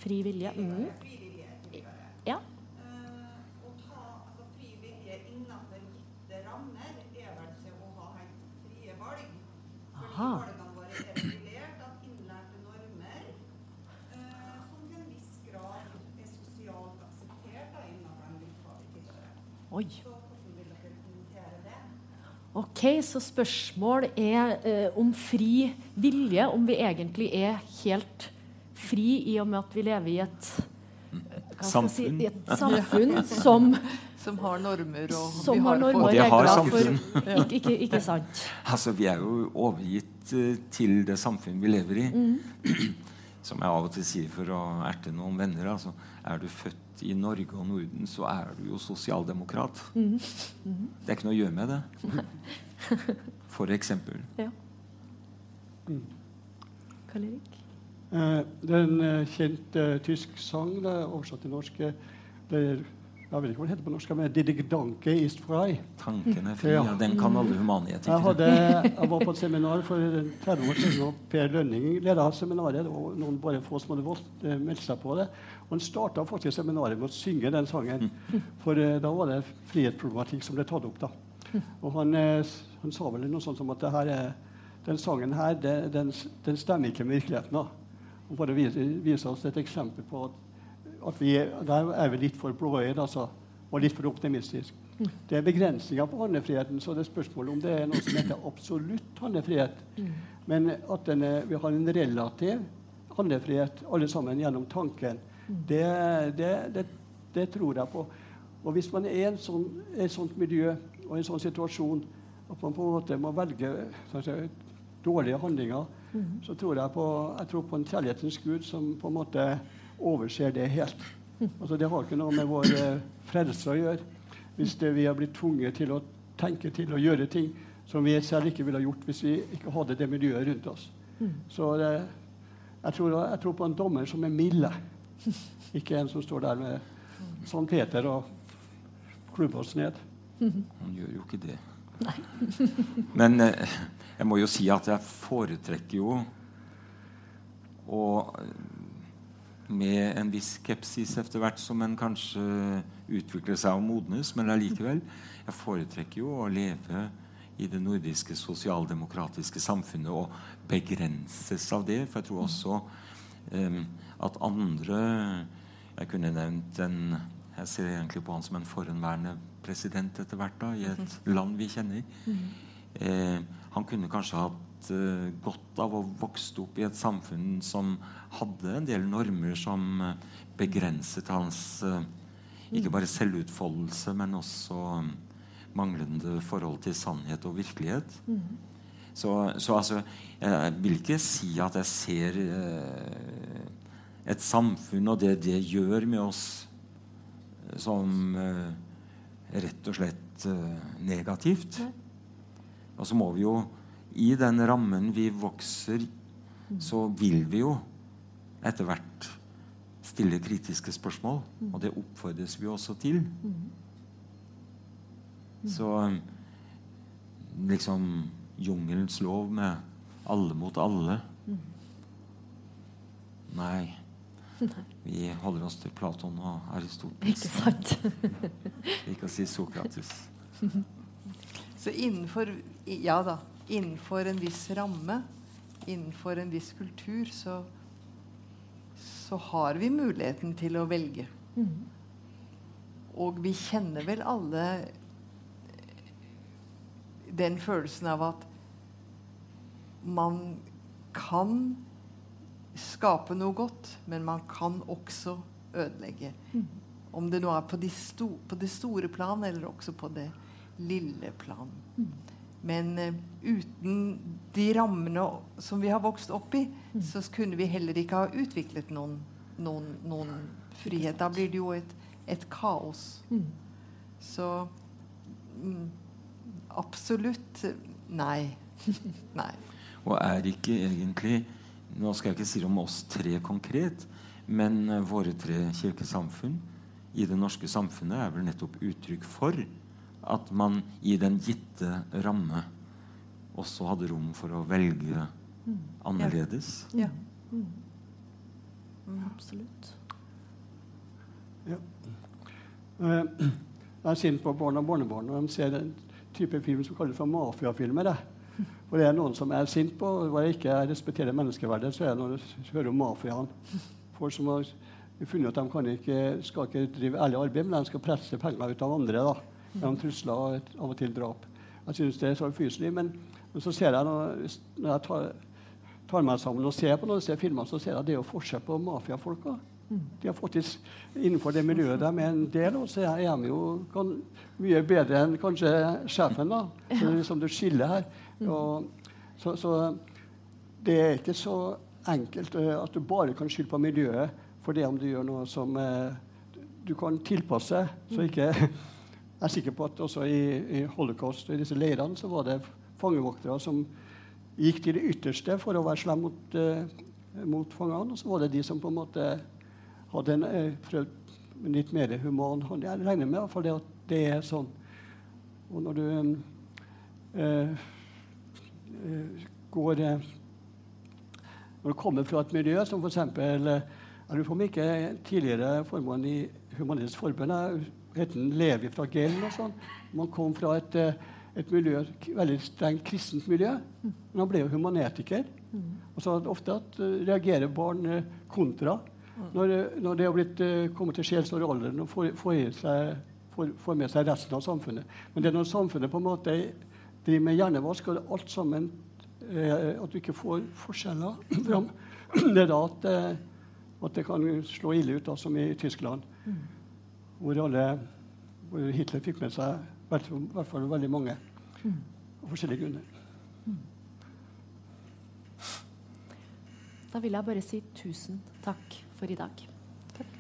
Fri vilje. da, Oi. Dere kommentere det? Ok, så spørsmål er eh, om fri vilje, om vi egentlig er helt fri i og med at vi lever i et eh, si, i et samfunn som, Som har normer og som vi har normer og Og det har regler samfunn. for ikke, ikke, ikke sant? Altså, Vi er jo overgitt eh, til det samfunnet vi lever i. Som jeg av og til sier for å erte noen venner. Altså, er du født i Norge og Norden, så er du jo sosialdemokrat. Det er ikke noe å gjøre med det. For eksempel. Ja. Karl Erik? Eh, Det er en eh, kjent eh, tysk sang, det er oversatt til norsk. eh, Det er, jeg vet ikke hva det heter på norsk, men Didigdanke ist frei'. Tanken er fri, Ja. den kan alle Jeg, humanetikere. hadde, jeg var på et seminar for 30 år siden, og Per Lønning leda seminaret. og noen bare få som hadde valgt, eh, meldt seg på det. Og Han starta faktisk seminaret med å synge den sangen. For eh, da var det frihetsproblematikk som ble tatt opp. da. Og han, eh, han sa vel noe sånt som at det her er, den sangen her, det, den, den stemmer ikke med virkeligheten. da. Og bare vise, vise oss et eksempel på at, at vi er, der er vi litt for blåøyde altså, og litt for optimistiske. Det er begrensninger på handlefriheten, så det er spørsmål om det er noe som heter absolutt handlefrihet. Men at den er, vi har en relativ handlefrihet alle sammen gjennom tanken, det, det, det, det tror jeg på. Og hvis man er i sånn, et sånt miljø og i en sånn situasjon at man på en måte må velge sånn si, dårlige handlinger, så tror jeg på, jeg tror på en kjærlighetens gud som på en måte overser det helt. Altså, det har ikke noe med vår eh, frelse å gjøre. Hvis det, vi har blitt tvunget til å tenke til å gjøre ting som vi selv ikke ville ha gjort hvis vi ikke hadde det miljøet rundt oss. Så det, jeg, tror, jeg tror på en dommer som er milde. Ikke en som står der med Sankt Peter og klubber oss ned. Han gjør jo ikke det. Men eh, jeg må jo si at jeg foretrekker jo å med en viss skepsis etter hvert som en kanskje utvikler seg og modnes, men allikevel. Jeg foretrekker jo å leve i det nordiske sosialdemokratiske samfunnet og begrenses av det. For jeg tror også um, at andre Jeg kunne nevnt en Jeg ser egentlig på han som en forhenværende president etter hvert da, i et land vi kjenner. Eh, han kunne kanskje hatt eh, godt av å vokse opp i et samfunn som hadde en del normer som eh, begrenset hans eh, ikke bare selvutfoldelse, men også manglende forhold til sannhet og virkelighet. Så, så altså, jeg vil ikke si at jeg ser eh, et samfunn og det det gjør med oss, som eh, rett og slett eh, negativt. Og så må vi jo I den rammen vi vokser, så vil vi jo etter hvert stille kritiske spørsmål. Og det oppfordres vi også til. Så liksom jungelens lov med alle mot alle Nei. Vi holder oss til Platon og Aristoteles. Ikke sant? Ikke å si Sokrates. Så innenfor Ja da. Innenfor en viss ramme, innenfor en viss kultur, så, så har vi muligheten til å velge. Og vi kjenner vel alle den følelsen av at man kan skape noe godt, men man kan også ødelegge. Om det nå er på, de sto, på det store plan, eller også på det lille plan. Men eh, uten de rammene som vi har vokst opp i, så kunne vi heller ikke ha utviklet noen, noen, noen frihet. Da blir det jo et, et kaos. Så mm, absolutt nei. nei. Og er ikke egentlig Nå skal jeg ikke si det om oss tre konkret, men eh, våre tre kirkesamfunn i det norske samfunnet er vel nettopp uttrykk for at man i den gitte ramme også hadde rom for å velge annerledes. Ja. Absolutt. Ja. Jeg er sint på barn og barnebarn når de ser en type film som kalles for mafiafilmer. For det er noen som er sint på og hvor jeg ikke respekterer menneskeverdet, så er det når du hører om mafiaen. Folk som har funnet at de kan ikke, skal ikke drive ærlig arbeid, men de skal presse penger ut av andre da, gjennom trusler og av og til drap. Jeg synes det er så fyselig. Men, men så ser jeg når, når jeg tar, tar meg sammen og ser på noen disse filmene, så ser jeg at det er jo forskjell på mafiafolka. De har faktisk Innenfor det miljøet de er en del av, så er de jo kan, mye bedre enn kanskje sjefen. da. Så det er liksom du skiller her. Og, så, så det er ikke så enkelt eh, at du bare kan skylde på miljøet for det om du gjør noe som eh, du kan tilpasse. Så ikke Jeg er sikker på at også i, i holocaust og i disse leirene så var det fangevoktere som gikk til det ytterste for å være slem mot, uh, mot fangene. Og så var det de som på en måte hadde en, eh, prøvd litt mer human hånd. Jeg regner med i hvert fall det at det er sånn. Og når du eh, går Når du kommer fra et miljø som f.eks. Jeg lurer på om ikke tidligere formann i Humanitets Forbund han Levi fra Gell og sånn. Man kom fra et, eh, et miljø, veldig strengt kristent miljø. Men han ble jo humanetiker. Og så ofte at, eh, reagerer barn eh, kontra når, når det har blitt kommet til sjelsår alderen og får, får, seg, får, får med seg resten av samfunnet. Men det er når samfunnet på en måte driver med hjernevask, og alt sammen At du ikke får forskjeller fram. Det er da at, at det kan slå ille ut, da, som i Tyskland hvor, alle, hvor, Hitler fikk med seg i hvert fall veldig mange mm. av forskjellige grunner. Mm. Da vil jeg bare si tusen takk for i dag. Takk.